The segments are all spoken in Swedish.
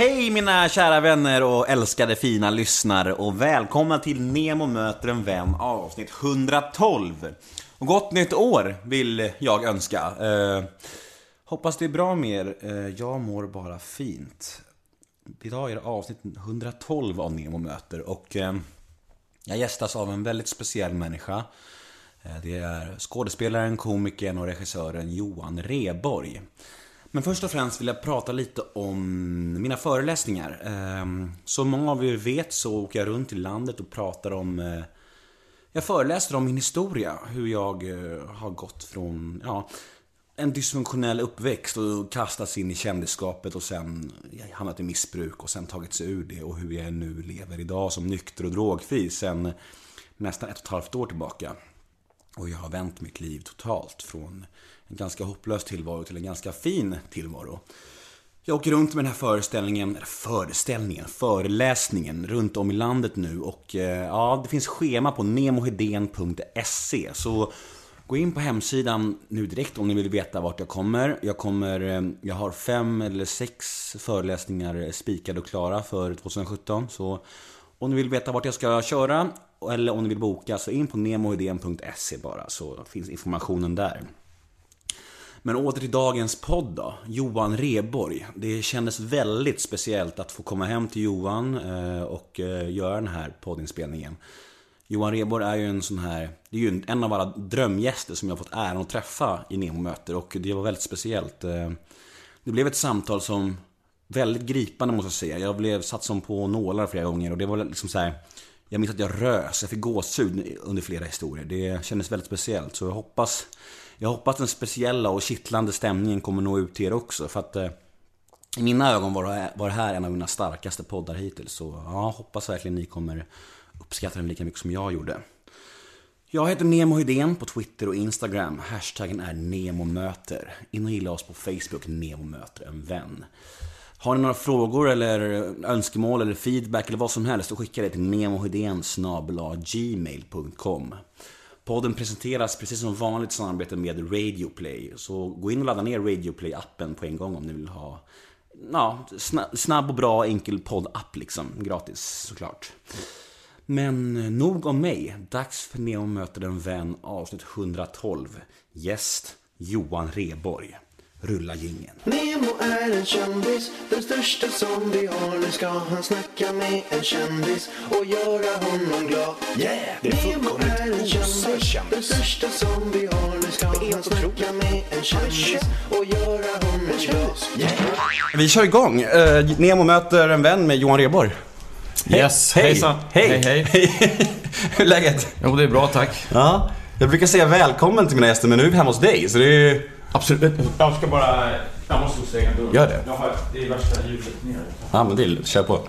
Hej mina kära vänner och älskade fina lyssnare och välkomna till Nemo möter en vän avsnitt 112. Och gott nytt år vill jag önska. Eh, hoppas det är bra med er. Eh, jag mår bara fint. Idag är det avsnitt 112 av Nemo möter och eh, jag gästas av en väldigt speciell människa. Eh, det är skådespelaren, komikern och regissören Johan Reborg. Men först och främst vill jag prata lite om mina föreläsningar. Ehm, som många av er vet så åker jag runt i landet och pratar om... Eh, jag föreläser om min historia. Hur jag eh, har gått från, ja, en dysfunktionell uppväxt och kastats in i kändisskapet och sen hamnat i missbruk och sen tagit sig ur det och hur jag nu lever idag som nykter och drogfri sen nästan ett och ett halvt år tillbaka. Och jag har vänt mitt liv totalt från en ganska hopplös tillvaro till en ganska fin tillvaro. Jag åker runt med den här föreställningen, eller föreställningen, föreläsningen runt om i landet nu och eh, ja, det finns schema på nemohedén.se så gå in på hemsidan nu direkt om ni vill veta vart jag kommer. Jag kommer, eh, jag har fem eller sex föreläsningar spikade och klara för 2017 så om ni vill veta vart jag ska köra eller om ni vill boka så in på nemohedén.se bara så finns informationen där. Men åter till dagens podd då. Johan Reborg. Det kändes väldigt speciellt att få komma hem till Johan eh, och eh, göra den här poddinspelningen. Johan Reborg är ju en sån här, det är ju en av alla drömgäster som jag fått äran att träffa i Nemo-möter och det var väldigt speciellt. Eh, det blev ett samtal som väldigt gripande måste jag säga. Jag blev satt som på nålar flera gånger och det var liksom så här, Jag minns att jag rös, jag fick gåshud under flera historier. Det kändes väldigt speciellt så jag hoppas jag hoppas den speciella och kittlande stämningen kommer nå ut till er också. För att eh, i mina ögon var det, var det här en av mina starkaste poddar hittills. Så ja, hoppas verkligen ni kommer uppskatta den lika mycket som jag gjorde. Jag heter Nemo Hedén på Twitter och Instagram. Hashtaggen är NEMOMÖTER. In och gilla oss på Facebook, NEMOMÖTER, en vän. Har ni några frågor eller önskemål eller feedback eller vad som helst, så skicka det till nemohedén gmail.com. Podden presenteras precis som vanligt samarbete med Radioplay. Så gå in och ladda ner Radioplay-appen på en gång om ni vill ha ja, snabb och bra enkel poddapp liksom. Gratis såklart. Men nog om mig. Dags för Neo möter en vän avsnitt 112. Gäst Johan Reborg. Rulla gingen. Nemo är en kändis, den största som vi har. Nu ska han snacka med en kändis och göra honom glad. Yeah! Det är Nemo är en kändis, den största som vi har. Nu ska han snacka med en kändis och göra honom glad. Yeah! Vi kör igång. Eh, Nemo möter en vän med Johan Reborg. Yes, hej. hejsan. Hej. Hej, hej. Hur är läget? Jo, det är bra, tack. Ja, jag brukar säga välkommen till mina gäster men nu är vi hemma hos dig så det är ju... Absolut. Jag ska bara... Jag måste stänga dörren. Gör det. Jag har, det är värsta ljudet nere. Ja men det är kör på.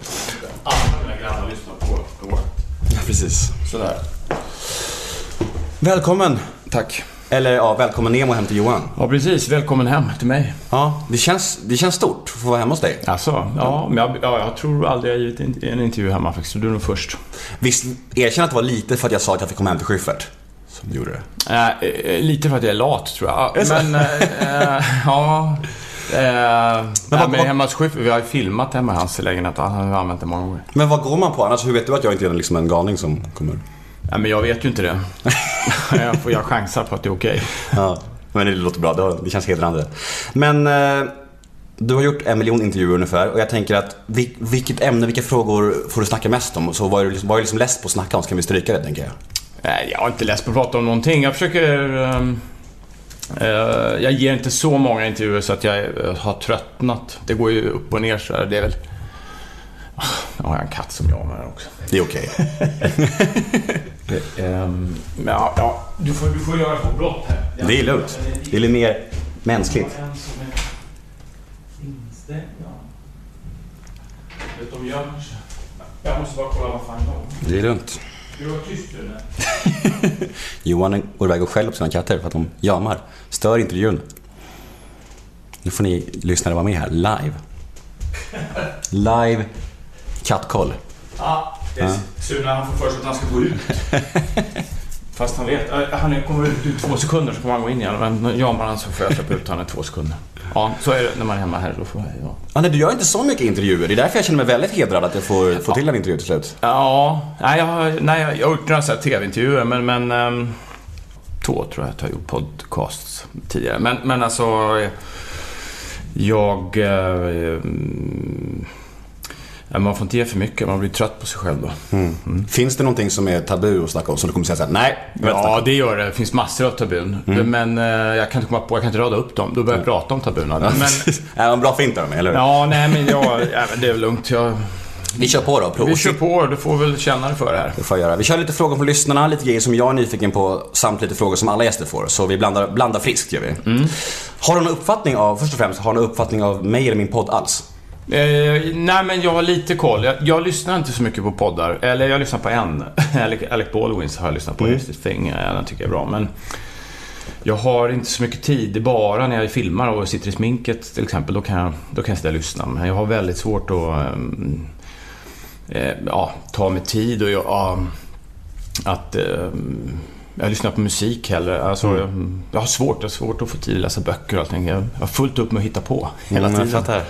Alla mina grannar lyssnar på då. Ja, precis. Sådär. Välkommen! Tack. Eller ja, välkommen Nemo hem till Johan. Ja, precis. Välkommen hem till mig. Ja, det känns, det känns stort att få vara hemma hos dig. Alltså, ja, men jag, ja, jag tror aldrig jag givit en, en intervju hemma faktiskt. Du är nog först. Visst, erkänn att det var lite för att jag sa att jag fick komma hem till Schyffert. Som du gjorde det. Äh, eh, lite för att jag är lat, tror jag. Men, äh, ja... Äh, men vad- men hemma hos Schyffert, vi har ju filmat hemma i hans lägenhet. Han har använt det många gånger. Men vad går man på annars? Hur vet du att jag inte är liksom en galning som kommer? Ja, men jag vet ju inte det. jag, får, jag chansar på att det är okej. Ja, men det låter bra. Det, känns hedrande. Men du har gjort en miljon intervjuer ungefär och jag tänker att vil, vilket ämne, vilka frågor får du snacka mest om? Så vad är du liksom, vad är du liksom less på att snacka om så kan vi stryka det tänker jag. Nej, jag har inte läst på att prata om någonting. Jag försöker... ehm, eh, jag ger inte så många intervjuer så att jag eh, har tröttnat. Det går ju upp och ner så här. Det är väl... Ah, Jag har en katt som jamar också. Det är okej. Ehm, men ja, ja, du får, du får göra på brott här. Det är lugnt. Det är lite mer mänskligt. Är. Jag måste bara kolla vad fan de... Det är lugnt. Du tyst nu? Johan går iväg och skäller på sina katter för att de jamar. Stör intervjun. Nu får ni lyssnare vara med här, live. Live kattkoll. Ja, det är Sune han får för sig att han ska gå ut. Fast han vet, äh, han kommer ut i två sekunder så kommer han gå in igen. Men jamar han så får jag släppa ut honom i två sekunder. Ja, så är det när man är hemma här. Då får, ja. Ja, nej, du gör inte så mycket intervjuer. Det är därför jag känner mig väldigt hedrad att jag får, får till en intervju till slut. Ja, nej, jag, nej, jag har gjort några tv-intervjuer, men, men ehm, två tror jag att jag har gjort podcasts tidigare. Men, men alltså, eh, jag... Mm, ja, man får inte ge för mycket, man blir trött på sig själv då. Finns det någonting som är tabu att snacka om som du kommer säga såhär, nej, Ja, det gör det. Det finns massor av tabun. Men eh, jag kan inte komma på, jag kan inte rada upp dem. Då börjar jag prata om tabuna. Men, Är de bra fint de, eller hur? ja, nej men jag, ja, men det är väl lugnt. Jag, Vi kör på då. Prov. vi kör på, du får väl känna det för det här. Det får jag göra. Vi kör lite frågor från lyssnarna, lite grejer som jag är nyfiken på, samt lite frågor som alla gäster får. Så vi blandar, blandar friskt gör vi. Har du någon uppfattning av, först och främst, har du någon uppfattning av mig eller min podd alls? Eh, nej, men jag har lite koll. Jag, jag lyssnar inte så mycket på poddar. Eller jag lyssnar på en. Alec, Alec Baldwins har jag lyssnat på. Here's the thing. Ja, Den tycker jag är bra. Men jag har inte så mycket tid. Det är bara när jag filmar och sitter i sminket till exempel. Då kan jag, då kan jag sitta och lyssna. Men jag har väldigt svårt att ehm, eh, ja, ta mig tid och jag, ja, att ehm, jag lyssnar på musik hellre. Alltså, jag, jag har svårt, jag har svårt att få tid att läsa böcker och allting. Jag jag har fullt upp med att hitta på hela Mm, jag tiden. fattar.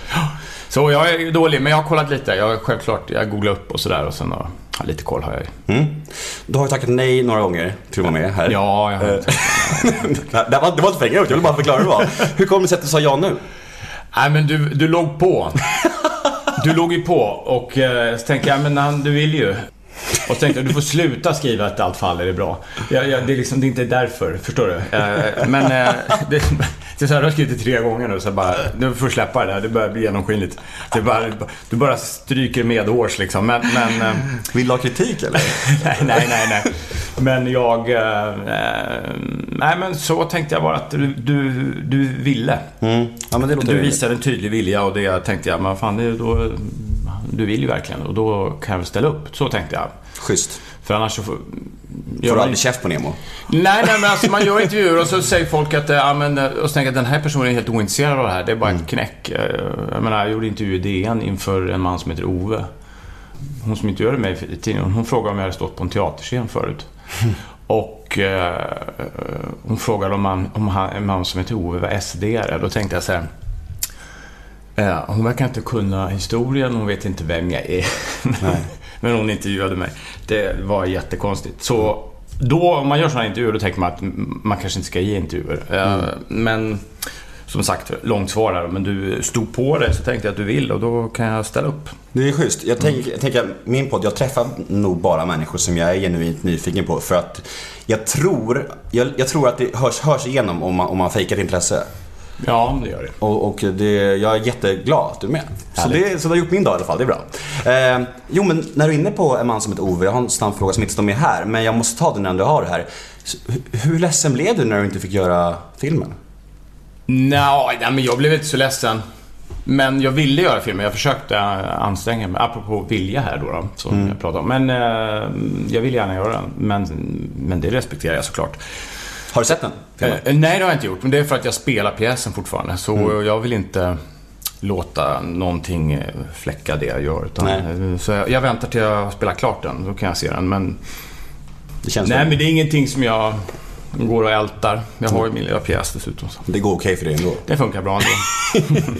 Så jag är dålig, men jag har kollat lite. Jag, självklart, jag googlar upp och sådär och sen har ja, lite koll har jag. Mm. Du har ju tackat nej några gånger till att vara med här. Ja, jag har det, var, det var inte ut, jag vill bara förklara hur det var. Hur kommer det sig att du sa ja nu? Nej, men du, du låg på. Du låg ju på och eh, så tänkte jag, men han, du vill ju. Och så tänkte jag, du får sluta skriva att allt faller är bra. Jag, jag, det, är liksom, det är inte därför, förstår du? Eh, men eh, det, det är så här, du har skrivit det tre gånger nu, så bara, nu får du släppa det här. Det börjar bli genomskinligt. Det bara, du bara stryker medhårs liksom. Men, men eh, Vill du ha kritik eller? nej, nej, nej, nej. Men jag... Eh, eh, nej, men så tänkte jag bara att du, du, du ville. Mm. Ja men det låter Du visade en tydlig vilja och det tänkte jag, men fan, det, är då, du vill ju verkligen och då kan jag väl ställa upp. Så tänkte jag. Schysst. För annars så får... Får du aldrig käft på Nemo? Nej, nej, men alltså man gör intervjuer och så säger folk att, ja, men, och så tänker att den här personen är helt ointresserad av det här. Det är bara ett knäck. Jag menar, jag gjorde intervju i DN inför en man som heter Ove. Hon som intervjuade mig i tidningen, hon frågade om jag hade stått på en teaterscen förut. Och eh, hon frågade om, man, om han, en man som heter Ove var SD-are. Då tänkte jag så här. Eh, hon verkar inte kunna historien, hon vet inte vem jag är. Men hon intervjuade mig. Det var jättekonstigt. Så då, om man gör sådana intervjuer, då tänker man att man kanske inte ska ge intervjuer. Eh, Men som sagt, långt svar här. Men du stod på det, så tänkte jag att du vill och då kan jag ställa upp. Det är schysst. Jag tänker, jag tänker min podd, jag träffar nog bara människor som jag är genuint nyfiken på. För att jag tror, jag, jag tror att det hörs, hörs igenom om man, om man fejkar intresse. Ja, det gör det. Och, och det, jag är jätteglad att du är med. Så Härligt. det, så det har gjort min dag i alla fall, det är bra. Eh, jo men när du är inne på en man som heter Ove, jag har en snabb fråga som inte står med här, men jag måste ta den när du har det här. Så, hur- ledsen blev du när du inte fick göra filmen? Nej, men jag blev inte så ledsen. Men jag ville göra filmen. Jag försökte anstränga mig. Apropå vilja här då, då som jag pratade om. Men eh, jag vill gärna göra den. Men, men det respekterar jag såklart. Har du sett den? Eh, nej, det har jag inte gjort. Men det är för att jag spelar pjäsen fortfarande. Så jag vill inte låta någonting eh, fläcka det jag gör. Utan, eh, så jag, jag väntar till jag har spelat klart den. Då kan jag se den. Men, Det känns nej, men det är ingenting som jag går och ältar. Jag har ju min lilla pjäs dessutom. Så. Det går okej för dig ändå. Det funkar bra ändå.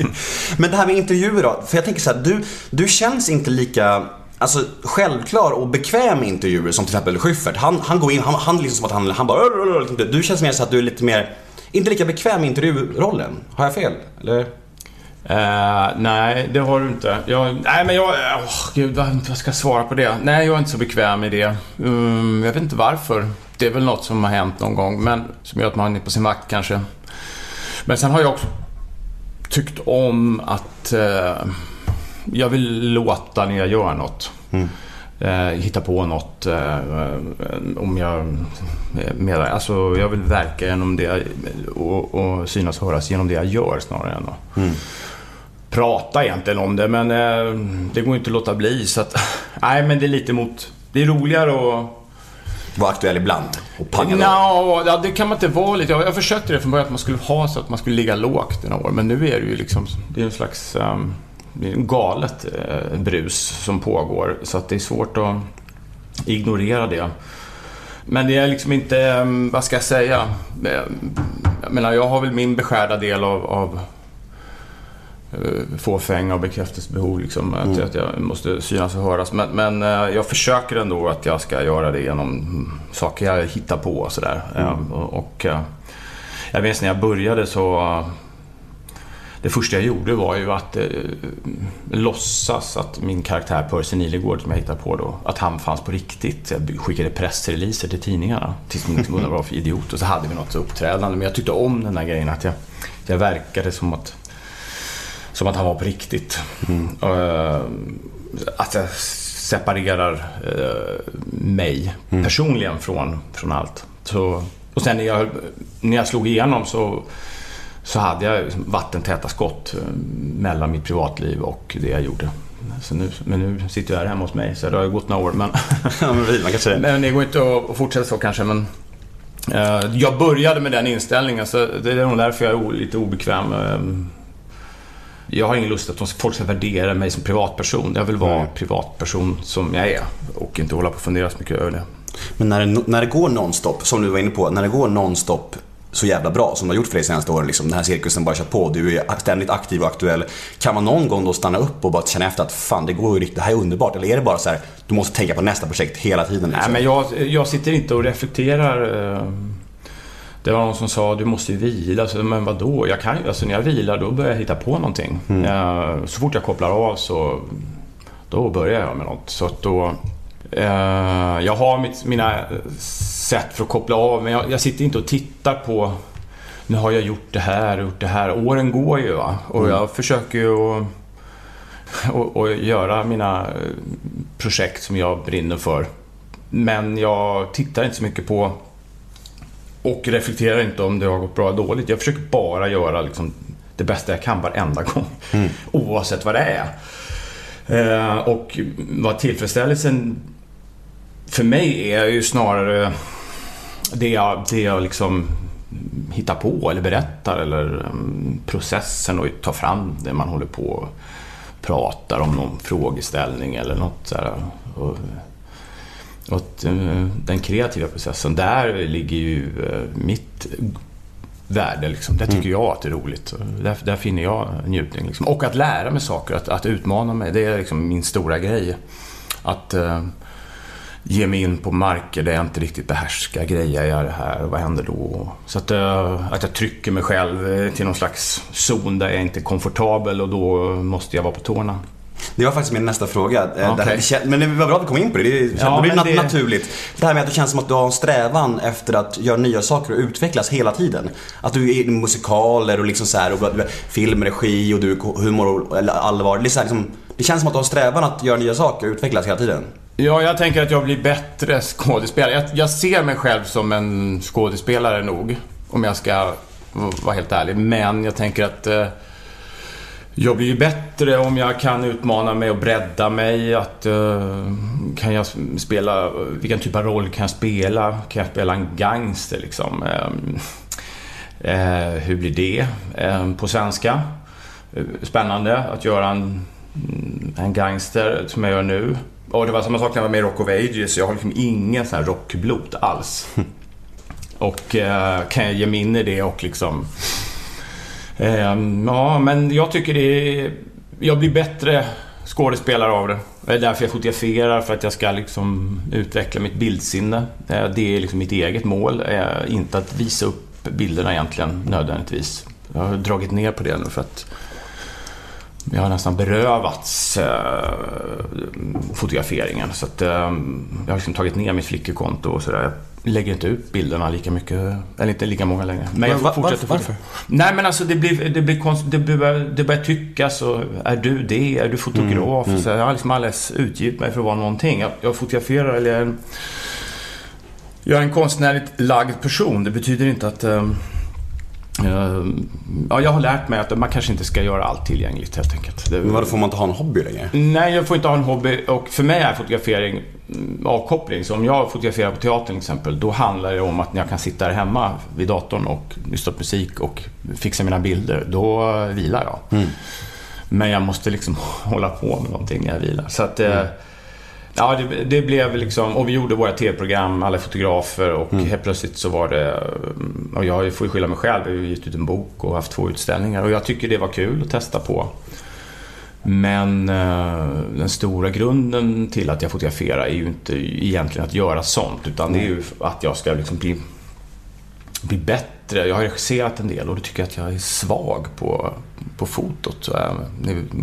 Men det här med intervjuer då? För jag tänker så här, du, du känns inte lika Alltså självklar och bekväm i intervjuer som till exempel Schyffert. Han, han går in, han, han är liksom som att han, han bara liksom, Du känns mer så att du är lite mer, inte lika bekväm i intervjurollen. Har jag fel? Eller? Uh, nej, det har du inte. Jag, nej, men jag... Oh, gud, vad, vad ska jag svara på det? Nej, jag är inte så bekväm i det. Um, jag vet inte varför. Det är väl något som har hänt någon gång, men som gör att man är på sin vakt kanske. Men sen har jag också tyckt om att uh, jag vill låta när jag gör något. Eh, hitta på något. Eh, om jag... Med, alltså, jag vill verka genom det och, och synas och höras genom det jag gör snarare än att prata egentligen om det. Men eh, det går inte att låta bli. Så att, nej, men det är lite mot... Det är roligare att... Var aktuell ibland och panga. Nå, ja, det kan man inte vara lite. Jag, jag försökte det från början att man skulle ha så att man skulle ligga lågt i några år. Men nu är det ju liksom... Det är en slags... Um, galet eh, brus som pågår. Så att det är svårt att ignorera det. Men det är liksom inte... eh, Vad ska jag säga? Eh, Jag menar, jag har väl min beskärda del av, av fåfänga och bekräftelsebehov. Liksom, att, att jag måste synas och höras. Men, men jag försöker ändå att jag ska göra det genom mm, saker jag hittar på och sådär. Eh, och, och, jag minns när jag började så det första jag gjorde var ju att eh, låtsas att min karaktär Percy Nilegård som jag hittade på då, att han fanns på riktigt. Jag skickade pressreleaser till tidningarna tills de undrade vad för idiot. Och så hade vi något uppträdande. Men jag tyckte om den där grejen att jag, jag verkade som att, som att han var på riktigt. Och, eh, att jag separerar eh, mig personligen från, från allt. Så, och sen när jag, när jag slog igenom så så hade jag liksom vattentäta skott eh, mellan mitt privatliv och det jag gjorde. Så nu, men nu sitter jag här hemma hos mig, så det har ju gått några år. Men, Ja, men vi- man kan säga det. men det går inte att fortsätta så kanske. Men, eh, jag började med den inställningen, så det är nog därför jag är lite obekväm. Eh, jag har ingen lust att de- folk ska värdera mig som privatperson. Jag vill vara Nej. privatperson som jag är och inte hålla på och fundera så mycket över det. Men när det, när det går nonstop, som du var inne på, när det går nonstop så jävla bra som det har gjort för dig senaste åren, liksom, den här cirkusen bara kört på, du är ständigt aktiv och aktuell. Kan man någon gång då stanna upp och bara känna efter att fan det går ju riktigt, det här är underbart? Eller är det bara så här, du måste tänka på nästa projekt hela tiden? Liksom? Nej, men jag, jag sitter inte och reflekterar. eh, Det var någon som sa du måste ju vila. Så, men vadå? Jag kan, ju- alltså, när jag vilar då börjar jag hitta på någonting. Eh, Så fort jag kopplar av så då börjar jag med något. Så då, jag har mitt, mina sätt för att koppla av men jag, jag sitter inte och tittar på nu har jag gjort det här och gjort det här. Åren går ju va. Och jag försöker ju att och, och göra mina eh, projekt som jag brinner för. Men jag tittar inte så mycket på och reflekterar inte om det har gått bra eller dåligt. Jag försöker bara göra liksom det bästa jag kan varenda gång. Oavsett vad det är. Eh, och vad tillfredsställelsen för mig är ju snarare det jag, det jag liksom hittar på eller berättar eller um, processen och ta fram det man håller på och pratar om någon frågeställning eller något så här. Och, och eh, den kreativa processen, där ligger ju eh, mitt värde. Liksom. Där tycker jag att det är roligt. Där, där finner jag njutning. Liksom. Och att lära mig saker, att, att utmana mig. Det är liksom min stora grej. Att eh, ge mig in på marker där jag inte riktigt behärskar. Grejer jag det här? Vad händer då? Så att, eh, att jag trycker mig själv eh, till någon slags zon där jag inte är komfortabel och då måste jag vara på tårna. Det var faktiskt min nästa fråga. Eh, det kän- Men det var bra att vi kom in på det. Det, är- Ja, det blir nat- det- naturligt. Det här med att det känns som att du har en strävan efter att göra nya saker och utvecklas hela tiden. Att du är i musikaler och liksom så här, och du- film, regi och du humor och allvar. Det, är så här, liksom, det känns som att du har en strävan att göra nya saker och utvecklas hela tiden. Ja, jag tänker att jag blir bättre skådespelare. Jag, jag ser mig själv som en skådespelare nog, om jag ska vara helt ärlig. Men jag tänker att eh, jag blir ju bättre om jag kan utmana mig och bredda mig. Att, eh, kan jag spela, vilken typ av roll kan jag spela? Kan jag spela en gangster liksom? Eh, eh, hur blir det eh, på svenska? Eh, spännande att göra en, en gangster som jag gör nu. Och det var samma sak när jag var med i Rock of Ages. Jag har liksom ingen sån här rockblod alls. Och eh, kan jag ge mig in i det och liksom... Eh, ja, men jag tycker det är... Jag blir bättre skådespelare av det. Det är därför jag fotograferar, för att jag ska liksom utveckla mitt bildsinne. Eh, Det är liksom mitt eget mål, eh, inte att visa upp bilderna egentligen nödvändigtvis. Jag har dragit ner på det nu för att jag har nästan berövats eh, fotograferingen. Så att, eh, jag har liksom tagit ner mitt flickekonto och sådär. Jag lägger inte ut bilderna lika mycket, eller inte lika många längre. Men jag Men va- fortsätter varför- fotografera. Nej men alltså det blir, det blir konst, det, börjar, det börjar tyckas och är du det? Är du fotograf? Så jag har liksom alldeles utgivit mig för att vara någonting. Jag, jag fotograferar eller jag är en, jag är en konstnärligt lagd person. Det betyder inte att eh, Ja, jag har lärt mig att man kanske inte ska göra allt tillgängligt helt enkelt. Men vadå, får man inte ha en hobby längre? Nej, jag får inte ha en hobby och för mig är fotografering mm, avkoppling. Så om jag fotograferar på teatern till exempel, då handlar det om att när jag kan sitta där hemma vid datorn och lyssna på musik och fixa mina bilder, då vilar jag. Men jag måste liksom hålla på med någonting när jag vilar. Så att, eh, Ja, det, det blev liksom... Och vi gjorde våra tv-program, alla fotografer och helt plötsligt så var det... Och jag får ju skylla mig själv. Jag har ju gett ut en bok och haft två utställningar. Och jag tycker det var kul att testa på. Men eh, den stora grunden till att jag fotograferar är ju inte egentligen att göra sånt. Utan det är ju att jag ska liksom bli, bli bättre. Jag har regisserat en del och då tycker jag att jag är svag på, på fotot. Så jag,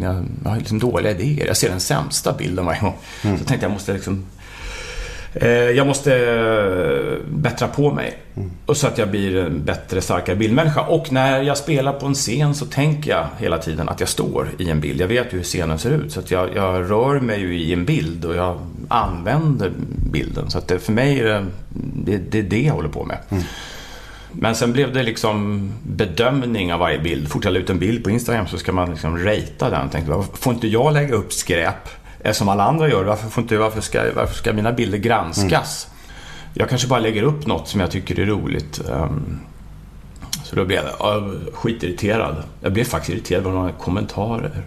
jag, jag har liksom dåliga idéer. Jag ser den sämsta bilden varje gång. Så jag tänkte jag måste liksom eh, jag måste eh, bättra på mig. Och så att jag blir en bättre, starkare bildmänniska. Och när jag spelar på en scen så tänker jag hela tiden att jag står i en bild. Jag vet ju hur scenen ser ut. Så att jag, jag rör mig ju i en bild och jag använder bilden. Så att det, för mig är det, det, det är det jag håller på med. Men sen blev det liksom bedömning av varje bild. Fort jag la ut en bild på Instagram så ska man liksom ratea den. Tänkte, varför får inte jag lägga upp skräp som alla andra gör? Varför, får inte, varför, ska, varför ska mina bilder granskas? Jag kanske bara lägger upp något som jag tycker är roligt. Ehm, Så då blev jag ja, skitirriterad. Jag blev faktiskt irriterad på några kommentarer.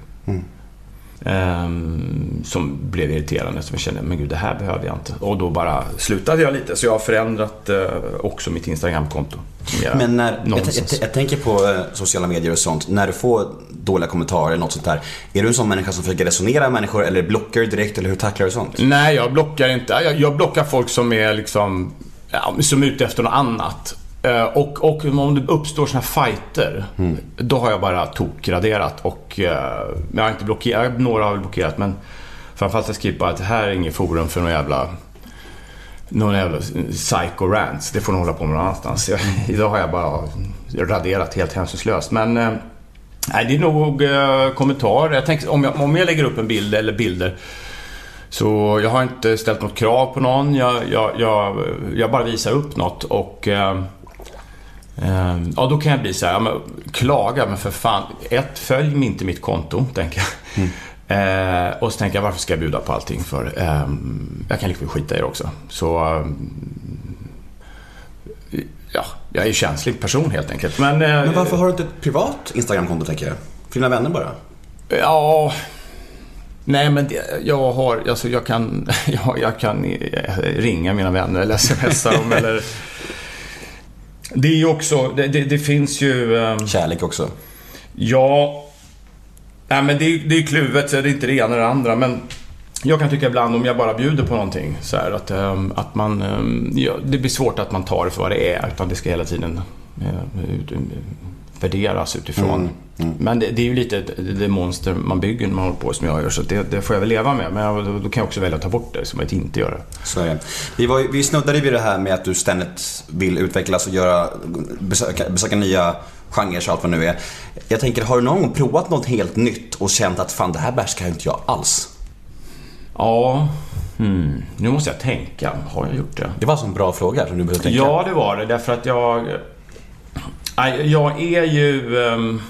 Ehm, som blev irriterande. Som jag kände, men gud, det här behöver jag inte. Och då bara slutade jag lite. Så jag har förändrat eh, också mitt Instagramkonto. Men när, jag, jag, jag tänker på eh, sociala medier och sånt. När du får dåliga kommentarer eller något sånt där. Är du en sån människa som försöker resonera med människor eller blockar du direkt eller hur tacklar du sånt? Nej, jag blockar inte. Jag, jag blockar folk som är liksom... Ja, som är ute efter något annat. Eh, Och, och om det uppstår såna här fighter, då har jag bara tokraderat och... eh, Jag har inte blockerat, några har väl blockerat men framförallt har jag skrivit bara att det här är inget forum för någon jävla... Någon jävla psycho rants. Det får de hålla på med någon annanstans. Jag, idag har jag bara raderat helt hänsynslöst. Men... eh, Nej, det är nog eh, kommentarer. Jag tänker, om, jag, om jag lägger upp en bild eller bilder så jag har inte ställt något krav på någon. Jag, jag, jag, bara visar upp något och... Eh, ja, då kan jag bli så här, ja, men, klaga, men för fan. Ett, följ inte mitt konto, tänker jag. Eh, och så tänker jag, varför ska jag bjuda på allting för? Eh, jag kan liksom skita i det också. Så... Eh, ja, jag är ju känslig person helt enkelt. Men, eh, Men varför har du inte ett privat Instagramkonto tänker jag? För dina vänner bara? Ja... Nej, men det, jag har... Alltså jag kan, jag, jag kan eh, ringa mina vänner eller smsa dem eller... Det är ju också... Det, det, det finns ju... eh, Kärlek också. Ja... Nej, men det, är- det är kluvet, så det är inte det ena eller det andra. Men jag kan tycka ibland om jag bara bjuder på någonting så här, att, ehm, att man... ehm, ja, det blir svårt att man tar det för vad det är. Utan det ska hela tiden ut- värderas utifrån. Men det, det är ju lite det, monster man bygger när man håller på som jag gör. Så det, det får jag väl leva med. Men jag, då, då kan jag också välja att ta bort det, som att inte göra. Så är det. Vi, var, vi snuddade vid det här med att du ständigt vill utvecklas och göra, besöka, besöka nya genrer och allt vad det nu är. Jag tänker, har du någon gång provat något helt nytt och känt att fan det här behärskar inte jag alls? Ja, hmm. nu måste jag tänka. Har jag gjort det? Det var alltså en bra fråga som du behövde tänka. Ja, det var det. Därför att jag... Nej, Jag är ju... Um...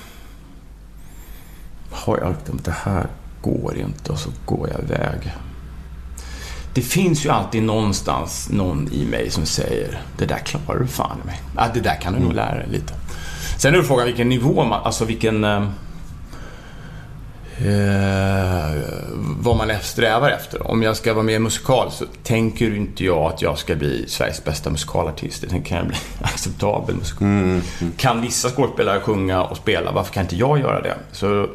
Har jag det här går inte och så går jag iväg. Det finns ju alltid någonstans någon i mig som säger det där klarar du fan i mig. Ja, det där kan du nog lära dig lite. Sen är det frågan vilken nivå man, alltså vilken... ehm, Eh, vad man strävar efter. Om jag ska vara med i musikal så tänker inte jag att jag ska bli Sveriges bästa musikalartist. Tänker, kan jag bli acceptabel musikal? Kan vissa skådespelare sjunga och spela, varför kan inte jag göra det? Så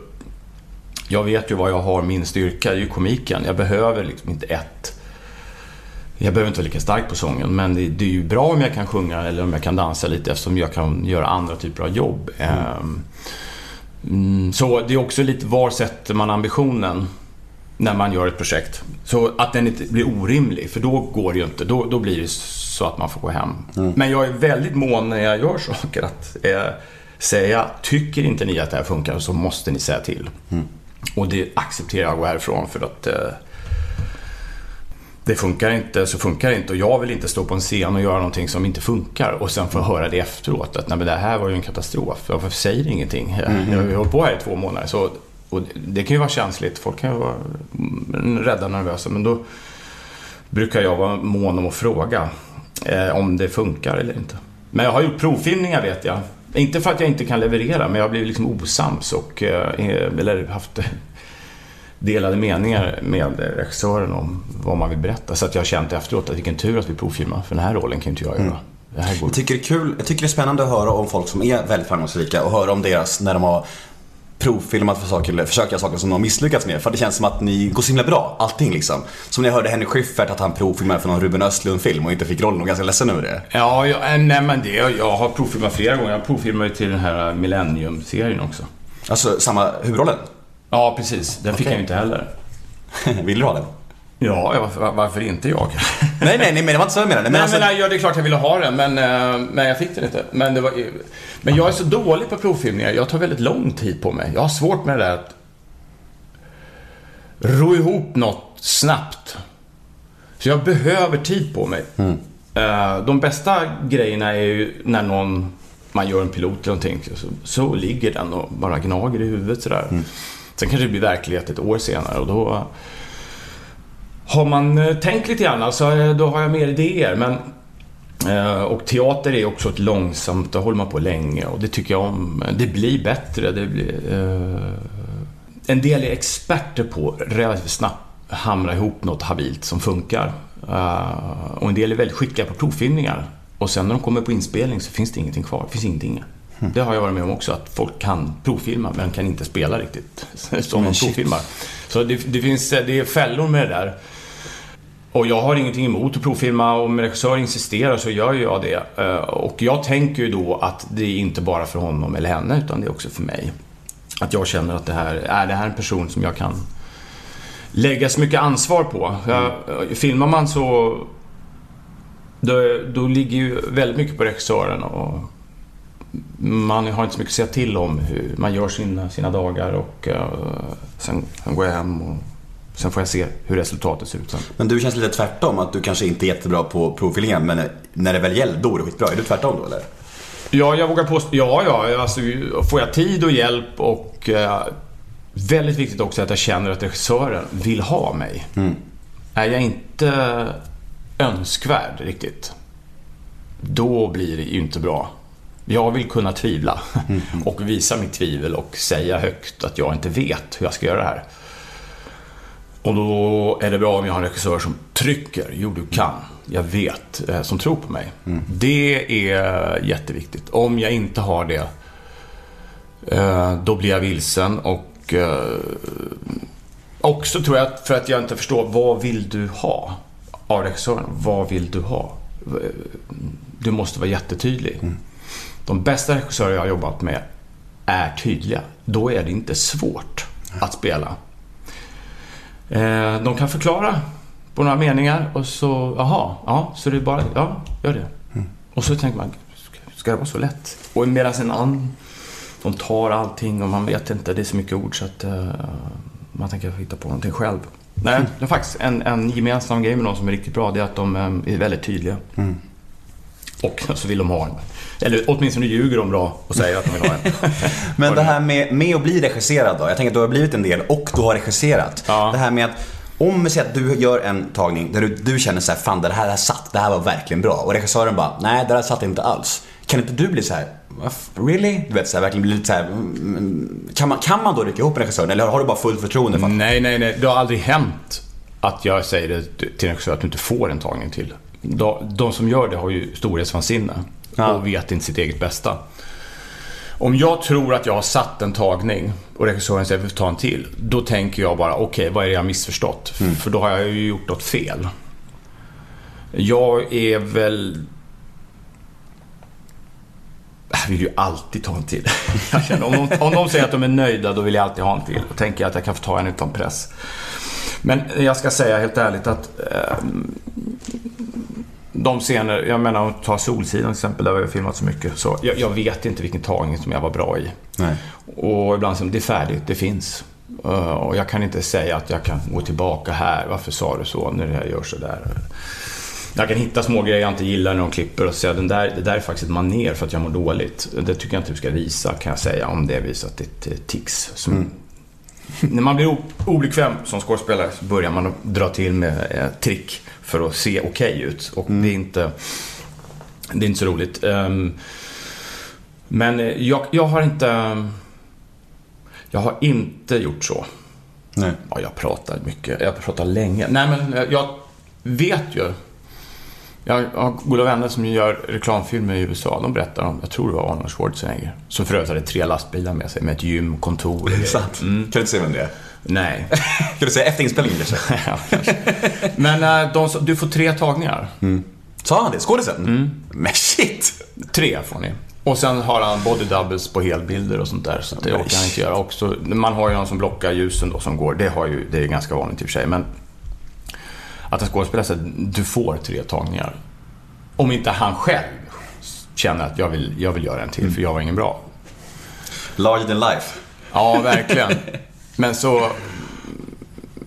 jag vet ju vad jag har min styrka, det är ju komiken. Jag behöver liksom inte ett... Jag behöver inte vara lika stark på sången, men det, det är ju bra om jag kan sjunga eller om jag kan dansa lite eftersom jag kan göra andra typer av jobb. Ehm, Mm, så det är också lite var sätter man ambitionen när man gör ett projekt. Så att den inte blir orimlig, för då går det ju inte. Då, då blir det så att man får gå hem. Men jag är väldigt mån när jag gör saker att eh, säga, tycker inte ni att det här funkar så måste ni säga till. Och det accepterar jag att gå härifrån för att eh, det funkar inte så funkar det inte och jag vill inte stå på en scen och göra någonting som inte funkar och sen få höra det efteråt att nej men det här var ju en katastrof. Varför säger ni ingenting? Jag jag har hållit på här i två månader så och det kan ju vara känsligt. Folk kan ju vara mm, rädda och nervösa men då brukar jag vara mån om att fråga eh, om det funkar eller inte. Men jag har gjort provfilmningar vet jag. Inte för att jag inte kan leverera men jag har blivit liksom osams och eh, eller haft delade meningar med regissören om vad man vill berätta. Så att jag har känt efteråt att vilken tur att vi provfilmar, för den här rollen kan inte jag göra. Det här går Jag tycker, det är kul, jag tycker det är spännande att höra om folk som är väldigt framgångsrika och höra om deras, när de har provfilmat för saker, eller försökt göra saker som de har misslyckats med. För det känns som att ni går så himla bra, allting liksom. Som när jag hörde Henrik Schyffert att han provfilmade för någon Ruben Östlund-film och inte fick rollen och ganska ledsen över det. Ja, jag, äh, nej men det, jag har provfilmat flera gånger. Jag provfilmade till den här Millennium-serien också. Alltså samma huvudrollen. Ja, precis. Den fick Okej. jag inte heller. Vill du ha den? Ja, varför, varför inte jag? Nej, nej, nej, men det var inte så jag menade. Men Nej, alltså, men, nej, ja, det är klart jag ville ha den, men, eh, men jag fick den inte. Men, det var, men jag är så dålig på provfilmningar. Jag tar väldigt lång tid på mig. Jag har svårt med det där att ro ihop något snabbt. Så jag behöver tid på mig. Eh, De bästa grejerna är ju när någon, man gör en pilot eller någonting, så, så ligger den och bara gnager i huvudet sådär. Sen kanske det blir verklighet ett år senare och då har man eh, tänkt lite grann, alltså, eh, då har jag mer idéer. Men, eh, och teater är också ett långsamt, då håller man på länge och det tycker jag om. Det blir bättre. Det blir, eh, en del är experter på relativt snabbt hamra ihop något habilt som funkar. Och en del är väldigt skickliga på provfilmningar. Och sen när de kommer på inspelning så finns det ingenting kvar. Det finns ingenting. Det har jag varit med om också, att folk kan provfilma men kan inte spela riktigt som de provfilmar. Så det, det finns det är fällor med det där. Och jag har ingenting emot att provfilma. Om regissör insisterar så gör jag det. Eh, Och jag tänker ju då att det är inte bara för honom eller henne, utan det är också för mig. Att jag känner att det här är det här en person som jag kan lägga så mycket ansvar på. Jag, filmar man så... Då, då ligger ju väldigt mycket på regissören och man har inte så mycket att säga till om hur man gör sina, sina dagar och eh, sen, sen går jag hem och sen får jag se hur resultatet ser ut sen. Men du känns lite tvärtom, att du kanske inte är jättebra på provfilmningen men när det väl gäller, då är du skitbra. Är du tvärtom då eller? Ja, jag vågar påstå... Ja, ja. Alltså, får jag tid och hjälp och... Eh, väldigt viktigt också att jag känner att regissören vill ha mig. Är jag inte önskvärd riktigt, då blir det ju inte bra. Jag vill kunna tvivla och visa mitt tvivel och säga högt att jag inte vet hur jag ska göra det här. Och då är det bra om jag har en regissör som trycker. Jo, du kan. Jag vet. eh, Som tror på mig. Det är jätteviktigt. Om jag inte har det, eh, då blir jag vilsen och eh, också tror jag för att jag inte förstår, vad vill du ha av regissören? Vad vill du ha? Du måste vara jättetydlig. De bästa regissörer jag har jobbat med är tydliga. Då är det inte svårt att spela. Eh, de kan förklara på några meningar och så, jaha, ja, så det är bara, ja, gör det. Och så tänker man, ska- det vara så lätt? Och medan en annan, de tar allting och man vet inte, det är så mycket ord så att uh, man tänker hitta på någonting själv. Nej, det är faktiskt en, en gemensam grej med de som är riktigt bra, det är att de um, är väldigt tydliga. Mm. Och så vill de ha en. Eller åtminstone ljuger de bra och säger att de vill ha en. Men det här med, med att bli regisserad då. Jag tänker att du har blivit en del och du har regisserat. Ja. Det här med att om vi säger att du gör en tagning där du, du känner så här, fan det här har satt, det här var verkligen bra. Och regissören bara, nej det här satt inte alls. Kan inte du bli så här, "Va f- really? Du vet så här, verkligen bli lite så här, mm, mm, kan man, kan man då rycka ihop regissören eller har du bara fullt förtroende för att Nej, nej, nej. Det har aldrig hänt att jag säger det till en regissör att du inte får en tagning till. De, som gör det har ju storhetsvansinne Ja. och vet inte sitt eget bästa. Om jag tror att jag har satt en tagning och regissören säger ta en till. Då tänker jag bara, okej, vad är det jag missförstått? För då har jag ju gjort något fel. Jag är väl... Jag vill ju alltid ta en till. Känner, om, de, om de säger att de är nöjda, då vill jag alltid ha en till. Då tänker jag att jag kan få ta en utan press. Men jag ska säga helt ärligt att eh, de scener, jag menar om ta Solsidan till exempel, där vi har filmat så mycket. Så jag, jag vet inte vilken tagning som jag var bra i. Nej. Och ibland de, det är färdigt, det finns. Eh, och jag kan inte säga att jag kan gå tillbaka här, varför sa du så när det här gör så där. Jag kan hitta små grejer jag inte gillar när de klipper och säga den där, det där är faktiskt ett maner för att jag mår dåligt. Det tycker jag inte du ska visa, kan jag säga, om det är ett eh, tics. Som, När man blir obekväm som skådespelare så börjar man dra till med eh, trick för att se okej ut. Och det, är inte, det är inte så roligt. Ehm, men eh, jag, jag har inte... Jag har inte gjort så. Nej. Ja, jag pratar mycket. Jag pratar länge. Nej, men eh, jag vet ju. Jag har goda vänner som gör reklamfilmer i USA. De berättar om, jag tror det var Arnold Schwarzenegger. Som för övrigt hade tre lastbilar med sig med ett gym, kontor och sant. Kan du inte säga vem det är? Nej. Kan du säga efter inspelningen kanske? Ja, kanske. Men eh, de, du får tre tagningar. Sa han det? Skådisen? Men shit! Tre får ni. Och sen har han body doubles på helbilder och sånt där. Så det orkar han inte göra också. Man har ju någon som blockar ljusen då som går. Det, har ju, det är ganska vanligt i och för sig. Men att en skådespelare säger du får tre tagningar. Om inte han själv känner att jag vill, jag vill göra en till för jag var ingen bra. Larger than life. Ja, verkligen. Men så...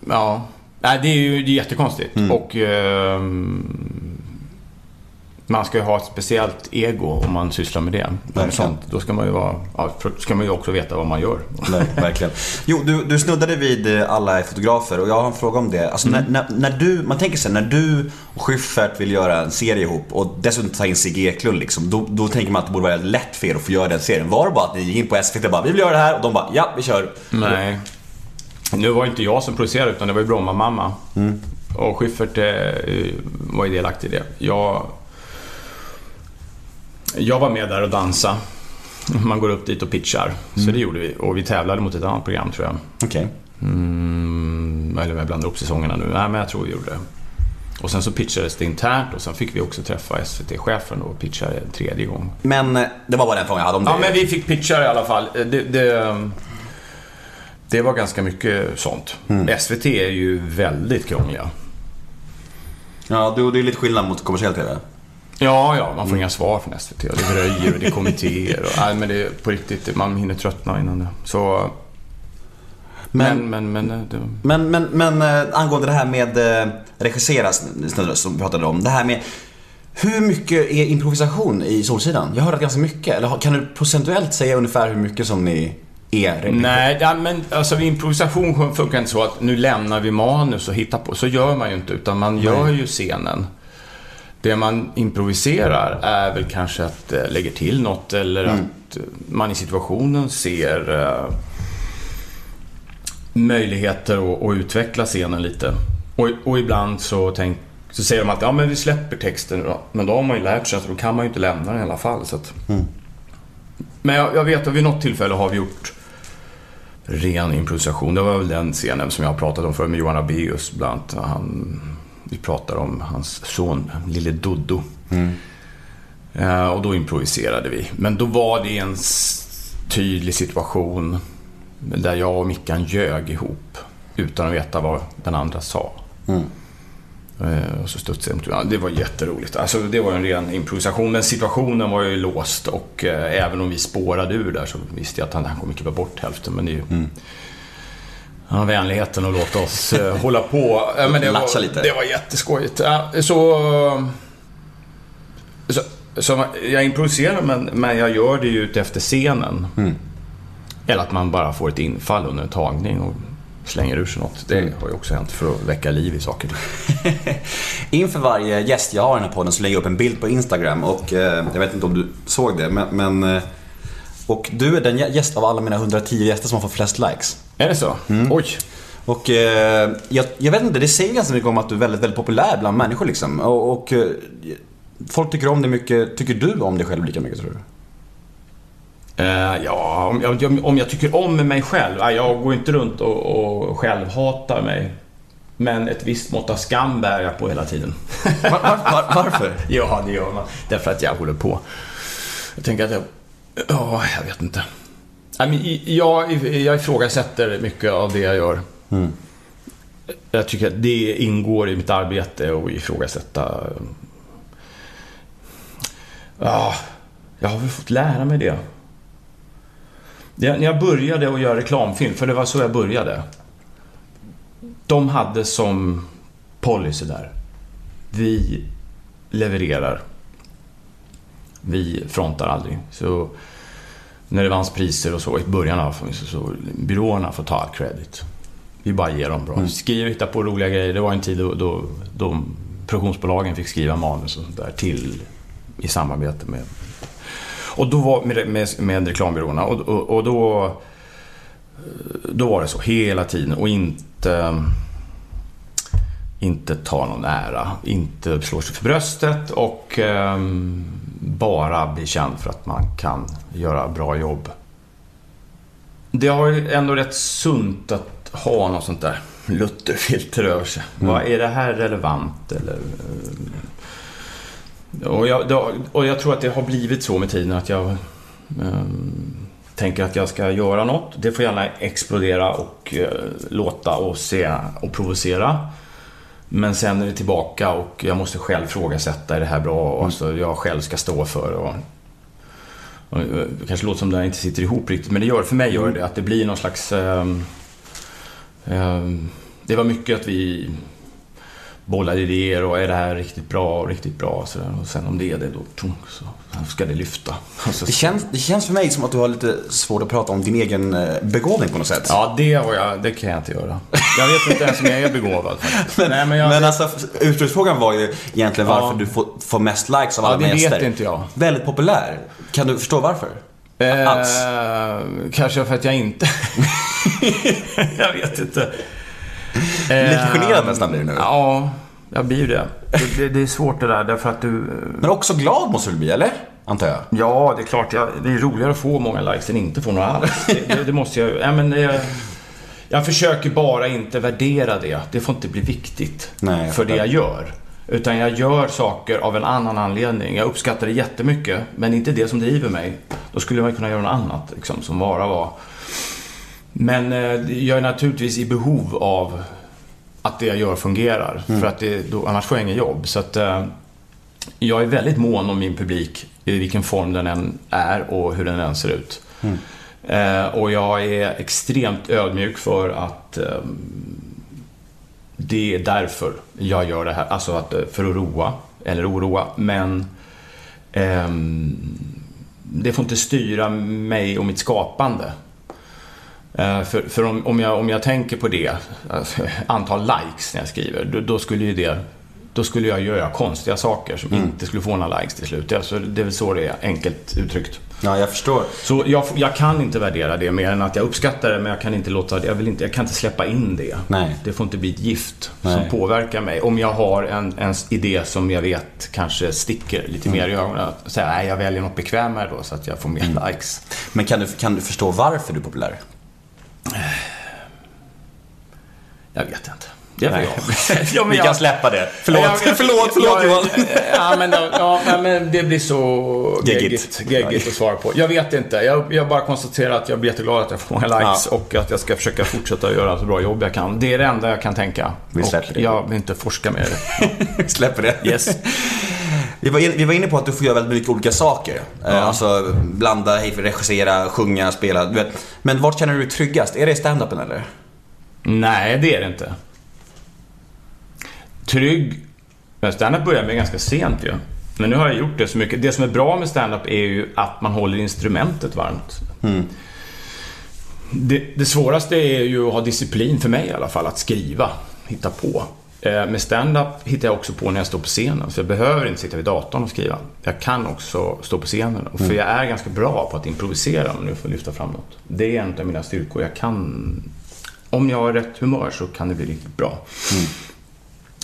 Ja. Nej, det är ju det är jättekonstigt. Och... ehm, man ska ju ha ett speciellt ego om man sysslar med det. Verkligen. Sånt. Då ska man ju vara... Ja, ska man ju också veta vad man gör. Nej, verkligen. Jo, du, du snuddade vid eh, alla är fotografer och jag har en fråga om det. Alltså, när, när, när du, man tänker sig när du och Schyffert vill göra en serie ihop och dessutom ta in Sigge Eklund liksom, då, då tänker man att det borde vara lätt för er att få göra den serien. Var det bara att ni gick in på SVT och bara vi vill göra det här och de bara ja, vi kör. Nej. Nu var det inte jag som producerade utan det var ju Bromma-mamma. Och Schyffert eh, var ju delaktig i det. Jag, jag var med där och dansa. Man går upp dit och pitchar. Så det gjorde vi. Och vi tävlade mot ett annat program tror jag. Okej. Mm, eller jag blandar upp säsongerna nu. Nej, men jag tror vi gjorde det. Och sen så pitchades det internt och sen fick vi också träffa SVT-chefen och pitcha en tredje gång. Men eh, det var bara den frågan jag hade om det. Ja, men vi fick pitcha i alla fall. Det, det, det var ganska mycket sånt. SVT är ju väldigt krångliga. Ja, det, det är lite skillnad mot kommersiell TV. Ja, ja, man får inga svar från SVT och det dröjer och det är kommittéer. Och, nej, men det är på riktigt, man hinner tröttna innan det. Så... Men, men, men... eh, det, Men, men, men eh, angående det här med eh, regissera som vi pratade om. Det här med hur mycket är improvisation i Solsidan? Jag har hört ganska mycket. Eller kan du procentuellt säga ungefär hur mycket som ni är? Nej, ja, men alltså improvisation funkar inte så att nu lämnar vi manus och hittar på. Så gör man ju inte, utan man gör ju scenen. Det man improviserar är väl kanske att äh, lägger till något eller att eh, man i situationen ser eh, möjligheter att, att utveckla scenen lite. Och, och ibland så, tänk, så säger de att ja, men vi släpper texten då. Men då har man ju lärt sig att då kan man ju inte lämna den i alla fall. Så att... Men jag, jag vet att vid något tillfälle har vi gjort ren improvisation. Det var väl den scenen som jag pratat om förr med Johan Abeus bland annat. Han, vi pratar om hans son, lille Doddo. Eh, och då improviserade vi. Men då var det en tydlig situation där jag och Mickan ljög ihop utan att veta vad den andra sa. Eh, Och så studsade jag mot- Det var jätteroligt. Alltså, det var en ren improvisation. Men situationen var ju låst och eh, även om vi spårade ur där så visste jag att han, han kommer klippa bort hälften. Men det är ju... Han har vänligheten att låta oss eh, hålla på. Ja, men det, var, lite. det var jätteskojigt. Ja, så, så, så jag improviserar men, men jag gör det ju efter scenen. Eller att man bara får ett infall under en tagning och slänger ur sig något. Det har ju också hänt för att väcka liv i saker. Inför varje gäst jag har i den här podden så lägger jag upp en bild på Instagram och eh, jag vet inte om du såg det men, men eh, och du är den gäst av alla mina 110 gäster som har fått flest likes. Är det så? Oj. Och eh, jag, jag vet inte, det säger ganska mycket om att du är väldigt, väldigt populär bland människor liksom. Och, och eh, folk tycker om dig mycket. Tycker du om dig själv lika mycket tror du? Eh, ja, om jag, om jag tycker om mig själv. Ja, jag går inte runt och, och självhatar mig. Men ett visst mått av skam bär jag på hela tiden. Var, var, var, varför? ja, det gör man. Därför att jag håller på. Jag tänker att jag... Ja, jag vet inte. Jag, jag ifrågasätter mycket av det jag gör. Jag tycker att det ingår i mitt arbete att ifrågasätta... Ja, jag har väl fått lära mig det. det. När jag började att göra reklamfilm, för det var så jag började. De hade som policy där. Vi levererar. Vi frontar aldrig. Så när det vanns priser och så i början av så, så byråerna får ta all credit. Vi bara ger dem bra. Skriv, hitta på roliga grejer. Det var en tid då, då, då produktionsbolagen fick skriva manus och sånt där till i samarbete med och då var med, med, med reklambyråerna och, och, och då då var det så hela tiden och inte inte ta någon ära, inte slå sig för bröstet och eh, bara bli känd för att man kan göra bra jobb. Det har ju ändå rätt sunt att ha något sånt där Lutherfilter över sig. Mm. Vad, är det här relevant eller? eh, Och jag, och jag tror att det har blivit så med tiden att jag ehm, tänker att jag ska göra något. Det får gärna explodera och eh, låta och se och provocera. Men sen är det tillbaka och jag måste själv frågasätta, är det här bra? Och Alltså, jag själv ska stå för och, och eh, det kanske låter som det inte sitter ihop riktigt, men det gör, för mig gör det att det blir någon slags... ehm, ehm, det var mycket att vi bollade idéer och är det här riktigt bra och riktigt bra? Så där. Och sen om det är det, då tung, så ska det lyfta. Och så, Det känns, det känns för mig som att du har lite svårt att prata om din egen eh, begåvning på något sätt. Ja, det, har jag, det kan jag inte göra. Jag vet inte ens om jag är begåvad faktiskt. Nej, men jag, Men alltså, ursprungsfrågan var ju egentligen Ja. varför du får, får mest likes av alla Ja, det vet inte jag. Väldigt populär. Kan du förstå varför? Alls? Eh, kanske för att jag inte... jag vet inte. Lite Eh, generad nästan blir du nu. Ja, jag blir ju det. det. Det, det är svårt det där, därför att du... Men också glad måste du bli, eller? Antar jag. Ja, det är klart. Jag, det är roligare att få många likes än inte få några alls. Det, det, måste jag... Ja, men, jag, jag försöker bara inte värdera det. Det får inte bli viktigt Nej, för det jag gör. Utan jag gör saker av en annan anledning. Jag uppskattar det jättemycket, men inte det som driver mig. Då skulle man kunna göra något annat liksom, som bara var... Men eh, jag är naturligtvis i behov av att det jag gör fungerar. För att det, då, annars får jag inget jobb. Så att, eh, jag är väldigt mån om min publik, i vilken form den än är och hur den än ser ut. Eh, och jag är extremt ödmjuk för att eh, det är därför jag gör det här. Alltså att, eh, för att roa, eller oroa. Men ehm, det får inte styra mig och mitt skapande. Eh, För, för om, om, jag, om jag tänker på det, alltså, antal likes när jag skriver, då, då skulle ju det då skulle jag göra konstiga saker som inte skulle få några likes till slut. Alltså, det är väl så det är, enkelt uttryckt. Ja, jag förstår. Så jag, jag kan inte värdera det mer än att jag uppskattar det, men jag kan inte låta det, jag, vill inte, jag kan inte släppa in det. Nej. Det får inte bli ett gift Nej. som påverkar mig. Om jag har en, en idé som jag vet kanske sticker lite mer i ögonen. Att säga, nej, jag väljer något bekvämare då så att jag får mer likes. Men kan du, kan du förstå varför du är populär? Jag vet inte. Det Nej. jag. ja, Vi jag- kan släppa det. Förlåt, Ja, jag- förlåt, förlåt ja, Johan. Ja, men, ja, ja, men det blir så Geggigt. geggigt, att svara på. Jag vet inte. Jag, jag bara konstaterar att jag blir jätteglad att jag får många likes och att jag ska försöka fortsätta göra så bra jobb jag kan. Det är det enda jag kan tänka. Vi och släpper det. jag vill inte forska mer i det. Släpper det. Yes. Vi var, in, vi var inne på att du får göra väldigt mycket olika saker. Eh, Alltså blanda, regissera, sjunga, spela. Du vet. Men vart känner du dig tryggast? Är det i stand-upen eller? Nej, det är det inte. Trygg. Men stand-up började med ganska sent ju. Men nu har jag gjort det så mycket. Det som är bra med stand-up är ju att man håller instrumentet varmt. Det, det svåraste är ju att ha disciplin, för mig i alla fall, att skriva, hitta på. Eh, med stand-up hittar jag också på när jag står på scenen, så jag behöver inte sitta vid datorn och skriva. Jag kan också stå på scenen, och för jag är ganska bra på att improvisera, om nu får lyfta fram något. Det är en av mina styrkor. Jag kan... Om jag har rätt humör så kan det bli riktigt bra.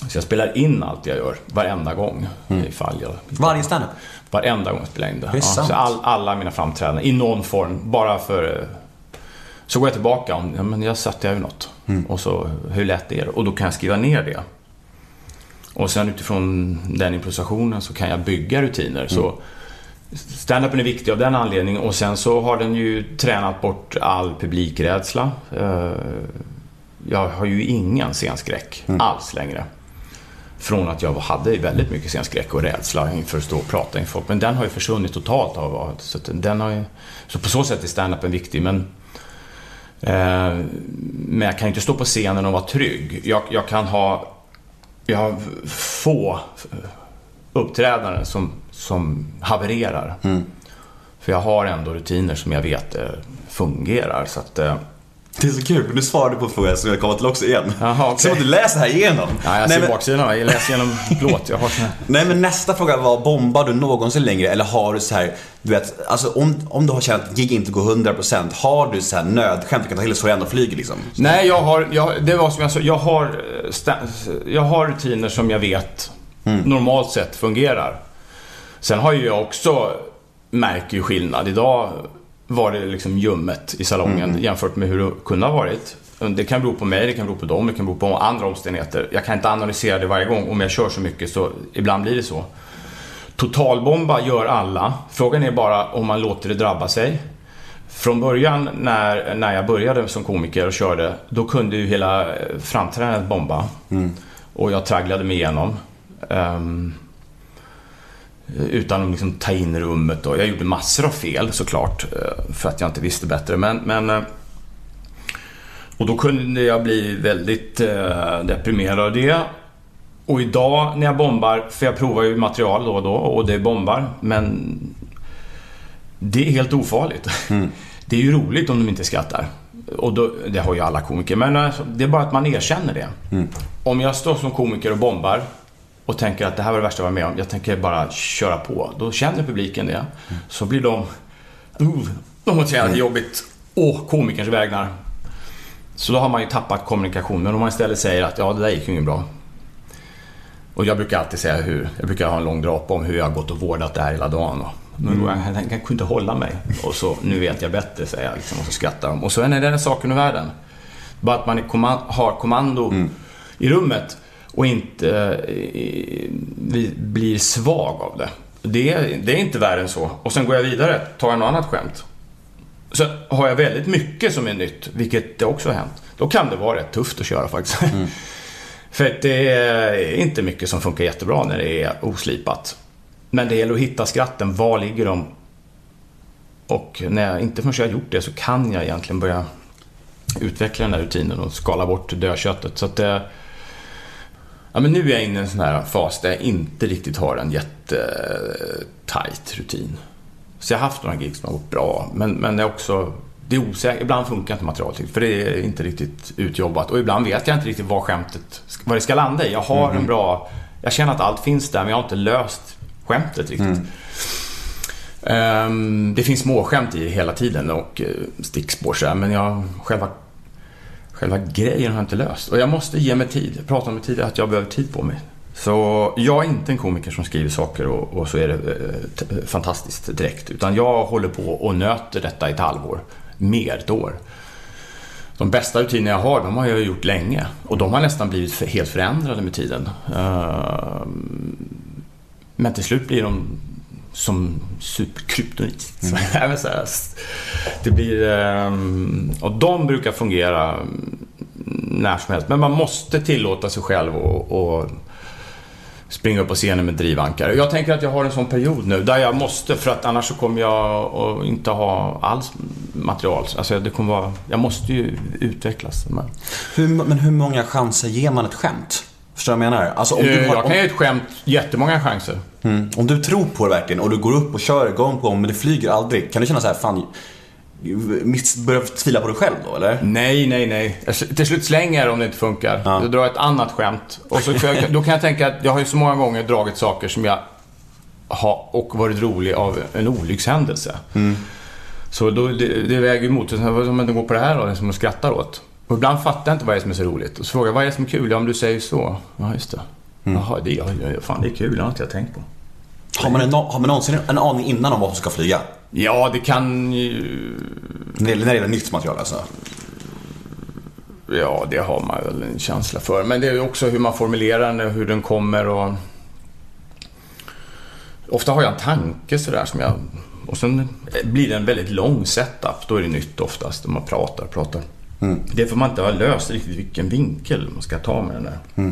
Så jag spelar in allt jag gör, varenda gång. Ifall jag Varje stand-up? Varenda gång jag spelar in det. Det sant. så all, alla mina framträdanden, i någon form, bara för... Så går jag tillbaka, om, ja, men jag satte ju något. Mm. Och så, hur lätt är det? Och då kan jag skriva ner det. Och sen utifrån den improvisationen så kan jag bygga rutiner. Mm. Så Stand-upen är viktig av den anledningen och sen så har den ju tränat bort all publikrädsla. Eh, Jag har ju ingen scenskräck Mm. alls längre. Från att jag hade väldigt mycket scenskräck och rädsla inför att stå och prata inför folk. Men den har ju försvunnit totalt av så, den har ju, så på så sätt är stand-upen viktig. Men, men jag kan inte stå på scenen och vara trygg. Jag, jag kan ha... Jag har få uppträdanden som, som havererar. För jag har ändå rutiner som jag vet eh, fungerar. Så att, eh, Det är så kul, för du svarade på en fråga som jag kommer till också igen. Jaha, okej. Som att du läser här igenom. Ja, jag ser men- baksidan. Jag läser genom plåt. Jag har sån här. Nej men nästa fråga var, bombar du någonsin längre eller har du så här, du vet, alltså om, om du har känt att gig inte går 100% har du så här nödskämt du kan ta till så du ändå flyger liksom? Nej, jag har, jag, det var som jag sa, jag har, eh, jag har rutiner som jag vet normalt sett fungerar. Sen har ju jag också, märker ju skillnad. Idag var det liksom ljummet i salongen jämfört med hur det kunde ha varit. Det kan bero på mig, det kan bero på dem, det kan bero på andra omständigheter. Jag kan inte analysera det varje gång. Om jag kör så mycket så ibland blir det så. Totalbomba gör alla. Frågan är bara om man låter det drabba sig. Från början när, när jag började som komiker och körde, då kunde ju hela eh, framträdandet bomba. Och jag tragglade mig igenom. Ehm, utan att liksom ta in rummet. Och jag gjorde massor av fel såklart, eh, för att jag inte visste bättre. Men, men, eh, och då kunde jag bli väldigt eh, deprimerad av det. Och idag när jag bombar, för jag provar ju material då och då och det bombar, men det är helt ofarligt. Det är ju roligt om de inte skrattar. Och då, det har ju alla komiker, men det är bara att man erkänner det. Om jag står som komiker och bombar och tänker att det här var det värsta jag var med om, jag tänker bara köra på. Då känner publiken det. Så blir de... Uh, de måste säga att det är jobbigt å komikerns vägnar. Så då har man ju tappat kommunikation. Men om man istället säger att ja, det där gick ju inget bra. Och jag brukar alltid säga hur, jag brukar ha en lång drapa om hur jag har gått och vårdat det här hela dagen. Men då, jag, jag kunde inte hålla mig. Och så, nu vet jag bättre, säger jag liksom, och så skrattar de. Och så är det den saken i världen. Bara att man är komma- har kommando i rummet och inte eh, bli- blir svag av det. Det är, det är inte värre än så. Och sen går jag vidare, tar jag något annat skämt. Så har jag väldigt mycket som är nytt, vilket det också har hänt. Då kan det vara rätt tufft att köra faktiskt. För att det är inte mycket som funkar jättebra när det är oslipat. Men det gäller att hitta skratten. Var ligger de? Och när jag inte förrän jag har gjort det så kan jag egentligen börja utveckla den här rutinen och skala bort dödköttet. Så att det... Ja, men nu är jag inne i en sån här fas där jag inte riktigt har en jättetajt rutin. Så jag har haft några gig som har gått bra, men, men det är också... Det är osäkert. Ibland funkar inte materialet, för det är inte riktigt utjobbat. Och ibland vet jag inte riktigt var skämtet, var det ska landa i. Jag har en bra... Jag känner att allt finns där, men jag har inte löst skämtet riktigt. Ehm, det finns småskämt i det hela tiden och uh, stickspår så här, men jag, själva, själva grejen har jag inte löst. Och jag måste ge mig tid. Jag pratade om det tidigare, att jag behöver tid på mig. Så jag är inte en komiker som skriver saker och, och så är det eh, t- fantastiskt direkt. Utan jag håller på och nöter detta i ett halvår. Mer ett år. De bästa rutiner jag har, de har jag gjort länge. Och de har nästan blivit för, helt förändrade med tiden. Ehm, men till slut blir de som superkryptonit. S- det blir... ehm, och de brukar fungera mm, när som helst. Men man måste tillåta sig själv och, och springa upp på scenen med drivankare. Jag tänker att jag har en sån period nu där jag måste för att annars så kommer jag att inte ha alls material. Alltså det kommer vara, jag måste ju utvecklas. Men, Hur, men hur många chanser ger man ett skämt? Förstår du vad jag menar? Alltså om du, Eh, har, jag kan om, ge ett skämt jättemånga chanser. mm, om du tror på det verkligen och du går upp och kör gång på gång men det flyger aldrig. Kan du känna så här, fan, miss- börja tvivla på dig själv då eller? Nej, nej, nej. Till slut slänger jag om det inte funkar. Ja. Då drar jag ett annat skämt. Och så, jag, då kan jag tänka att jag har ju så många gånger dragit saker som jag har och varit rolig av en olyckshändelse. Så då, det, det väger emot. Så, Vad men det går på det här då, det som man skrattar åt. Och ibland fattar jag inte vad det är som är så roligt. Och så frågar jag, vad är det som är kul? Ja, om du säger så. Ja, just det. Jaha, det, ja, ja, fan, det är kul. Det har inte jag tänkt på. Har man, en, har man någonsin en aning innan om vad som ska flyga? Ja, det kan ju... När det gäller, när det gäller nytt material alltså. Ja, det har man väl en känsla för. Men det är också hur man formulerar den och hur den kommer och... Ofta har jag en tanke sådär som jag... Och sen blir det en väldigt lång setup. Då är det nytt oftast. Man pratar, pratar. Det får man inte ha löst riktigt vilken vinkel man ska ta med den där.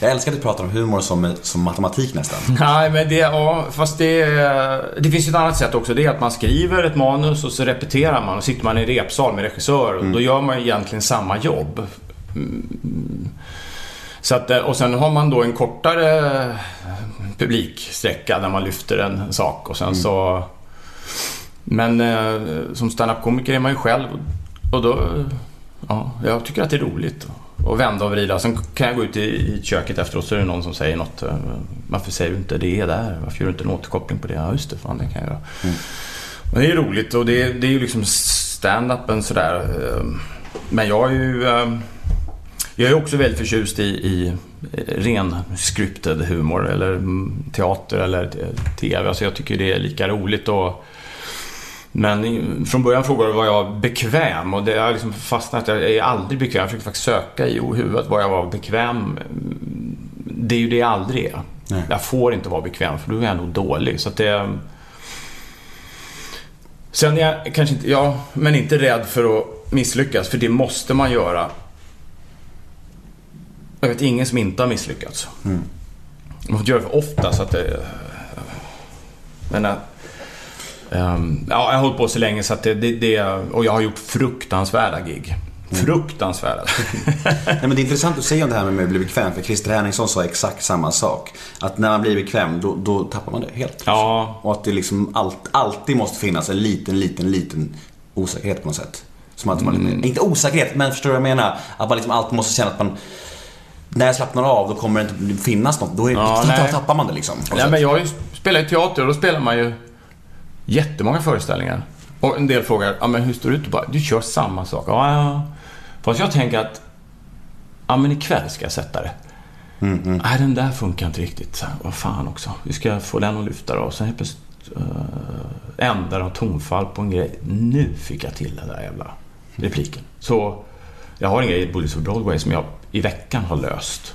Jag älskar att du pratar om humor som, som matematik nästan. Nej, men det... Ja, fast det... Det finns ju ett annat sätt också. Det är att man skriver ett manus och så repeterar man. Och sitter man i repsal med regissör. Och då gör man egentligen samma jobb. Mm. Så att, och sen har man då en kortare publiksträcka där man lyfter en sak och sen så... Men eh, som standup-komiker är man ju själv och då ja, jag tycker att det är roligt att vända och vrida. Sen kan jag gå ut i, i köket efteråt så är det någon som säger något. eh, Varför säger du inte det där? Varför gör du inte en återkoppling på det? Ja, just det. Fan, det kan jag göra. Men det är roligt och det, det är ju liksom stand-upen sådär. eh, Men jag är ju... eh, Jag är också väldigt förtjust i, i ren scripted humor eller mm, teater eller TV. Alltså jag tycker det är lika roligt och men från början frågade du var jag bekväm och det har liksom fastnat. Jag är aldrig bekväm. Jag försöker faktiskt söka i huvudet var jag var bekväm. Det är ju det jag aldrig är. Nej. Jag får inte vara bekväm för då är jag nog dålig. Så att det... Sen är jag kanske inte, ja, men inte rädd för att misslyckas. För det måste man göra. Jag vet ingen som inte har misslyckats. Man får göra det för ofta så att det... Men... äh, ehm, ja, jag har hållit på så länge så att det, det, det... Och jag har gjort fruktansvärda gig. Fruktansvärda. Nej, men det är intressant att säga om det här med att bli bekväm, för Christer Henriksson sa exakt samma sak. Att när man blir bekväm, då, då tappar man det helt. Ja. Och att det liksom allt, alltid måste finnas en liten, liten, liten osäkerhet på något sätt. Som att man, Mm. inte osäkerhet, men förstår du vad jag menar? Att man liksom alltid måste känna att man när jag slappnar av, då kommer det inte finnas något. Då, är, Ja, då tappar man det liksom. Nej, men jag har ju teater och då spelar man ju jättemånga föreställningar. Och en del frågar, ja men hur står det ut? Du bara, du kör samma sak. Ja, ja. Fast jag tänker att, ja men ikväll ska jag sätta det. Nej, den där funkar inte riktigt. Så Vad fan också. Vi ska få den att lyfta då. Och sen helt plötsligt uh, ändrar de tonfall på en grej. Nu fick jag till den där jävla repliken. Så jag har en grej i Bullies of Broadway som jag i veckan har löst.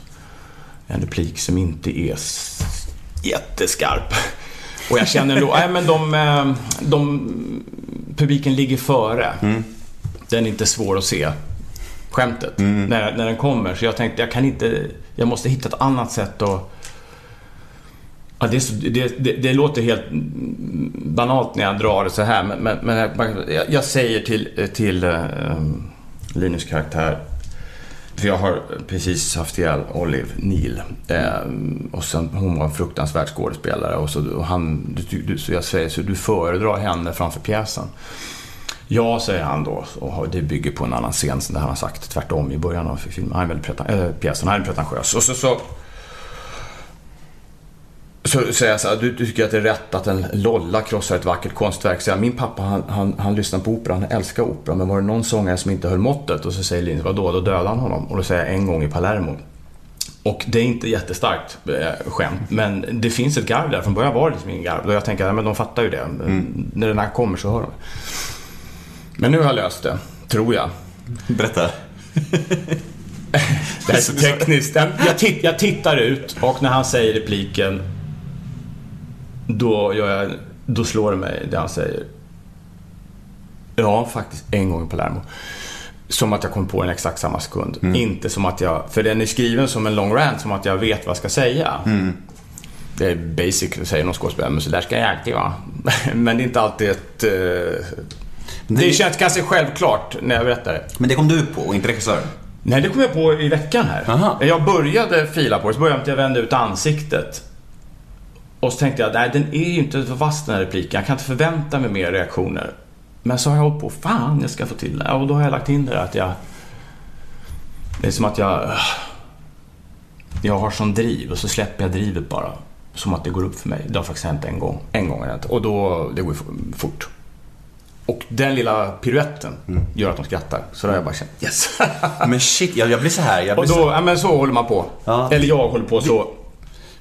En replik som inte är jätteskarp. Och jag känner då, nej men de, eh, de, publiken ligger före. Den är inte svår att se. Skämtet. När, när den kommer. Så jag tänkte, jag kan inte, jag måste hitta ett annat sätt att Ja, det, så, det, det, det låter helt mm, banalt när jag drar det så här, men, men, jag, jag säger till, till uh, Linus karaktär, för jag har precis haft ihjäl Olive Neal. Eh, och sen, hon var en fruktansvärd skådespelare. Och så, och han, du, du, så jag säger så du föredrar henne framför pjäsen. Ja, säger han då. Och det bygger på en annan scen det han har sagt tvärtom i början av filmen. Han är väldigt pretan- äh, eh, pjäsen. Han är pretentiös. Och så, så så säger jag så här, du, du tycker att det är rätt att en lolla krossar ett vackert konstverk. Så jag, min pappa han, han, han lyssnar på opera, han älskar opera. Men var det någon sångare som inte höll måttet? Och så säger Linus, vadå? Då dödade han honom. Och då säger jag en gång i Palermo. Och det är inte jättestarkt eh, skämt, men det finns ett garv där. Från början var det liksom ingen garv. Och jag tänker, ja, men de fattar ju det. När den här kommer så hör de. Men nu har jag löst det, tror jag. Berätta. Det här är så tekniskt. Jag, titt, jag tittar ut och när han säger repliken då, jag, då slår det mig det han säger. Ja, faktiskt en gång i Palermo. Som att jag kom på den exakt samma sekund. Inte som att jag... För den är skriven som en lång rant, som att jag vet vad jag ska säga. Det är basic, säger någon skådespelare, men så där ska jag alltid vara. men det är inte alltid ett... eh, det känns ganska självklart när jag berättar det. Men det kom du på och inte regissören? Nej, det kom jag på i veckan här. Aha. Jag började fila på det, så började jag med att jag vände ut ansiktet. Och så tänkte jag, nej den är ju inte så vass den här repliken. Jag kan inte förvänta mig mer reaktioner. Men så har jag hållit på, fan jag ska få till det. Och då har jag lagt in det där att jag... Det är som att jag... Jag har sån driv och så släpper jag drivet bara. Som att det går upp för mig. Det har faktiskt hänt en gång. En gång har det hänt. Och då, det går ju fort. Och den lilla piruetten gör att de skrattar. Så då har jag bara känt, yes! Men shit, jag, jag blir så här. Jag Och blir då, så, ja men så håller man på. Ja. Eller jag håller på så.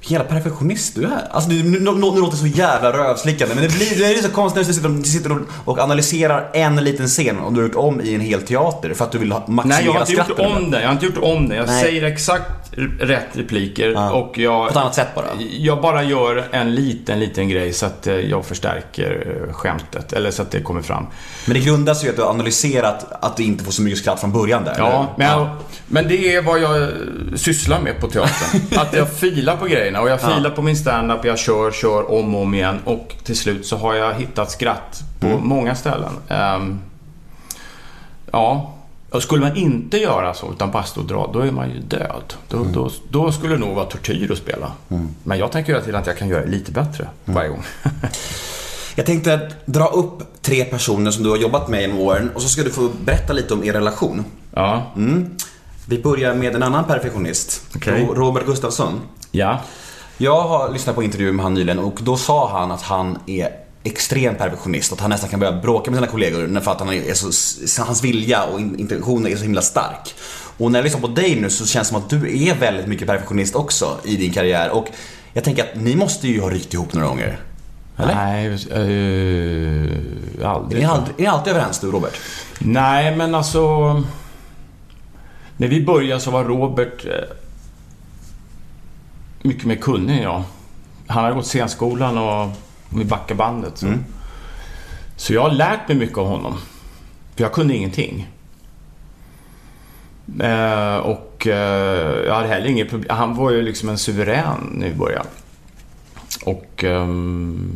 Vilken jävla perfektionist du är. Alltså, du, nu, nu, nu låter det så jävla rövslickande, men det blir det är så konstigt när du sitter, och, och analyserar en liten scen och du har gjort om i en hel teater för att du vill maximera Nej, jag har inte gjort om den. Jag har inte gjort om den. Jag Nej. säger exakt rätt repliker Ja. och jag... På ett annat sätt bara. Jag bara gör en liten, liten grej så att eh, jag förstärker eh, skämtet. Eller så att det kommer fram. Men det grundar sig ju att du har analyserat att du inte får så mycket skratt från början där. Ja, eller? men, jag, men det är vad jag eh, sysslar med på teatern. att jag filar på grejerna och jag filar på min standup, jag kör, kör om och om igen och till slut så har jag hittat skratt på många ställen. Ehm, ja, och skulle man inte göra så utan bara dra, då är man ju död. Då, då, då skulle det nog vara tortyr att spela. Men jag tänker göra till att jag kan göra det lite bättre varje gång. Jag tänkte dra upp tre personer som du har jobbat med genom åren och så ska du få berätta lite om er relation. Ja. Vi börjar med en annan perfektionist. Ro- Robert Gustafsson. Ja. Jag har lyssnat på intervju med han nyligen och då sa han att han är extrem perfektionist. Att han nästan kan börja bråka med sina kollegor för att han är så, hans vilja och in- intention är så himla stark. Och när jag lyssnar på dig nu så känns det som att du är väldigt mycket perfektionist också i din karriär. Och jag tänker att ni måste ju ha ryckt ihop några gånger. Eller? Nej, uh, Är aldrig. ni, aldrig, är ni alltid överens du Robert? Nej, men alltså... När vi började så var Robert eh, mycket mer kunnig än jag. Han hade gått scenskolan och om vi backar bandet. Så. så jag har lärt mig mycket av honom. För jag kunde ingenting. Eh, och eh, jag hade heller inget problem. Han var ju liksom en suverän började. Och ehm,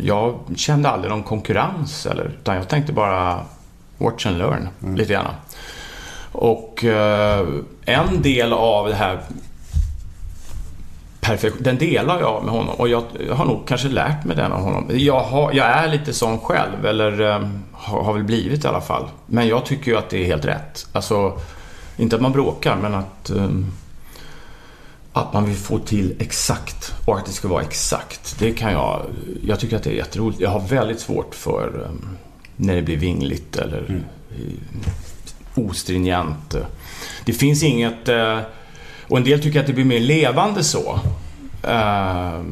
jag kände aldrig någon konkurrens eller, utan jag tänkte bara watch and learn lite grann. Och eh, en del av det här perfekt, den delar jag med honom och jag, har nog kanske lärt mig den av honom. Jag, har, jag är lite sån själv, eller eh, har, har väl blivit i alla fall. Men jag tycker ju att det är helt rätt. Alltså, inte att man bråkar, men att ehm, att man vill få till exakt och att det ska vara exakt. Det kan jag... Jag tycker att det är jätteroligt. Jag har väldigt svårt för um, när det blir vingligt eller eh, ostringent. Det finns inget... eh, och en del tycker att det blir mer levande så. Uh,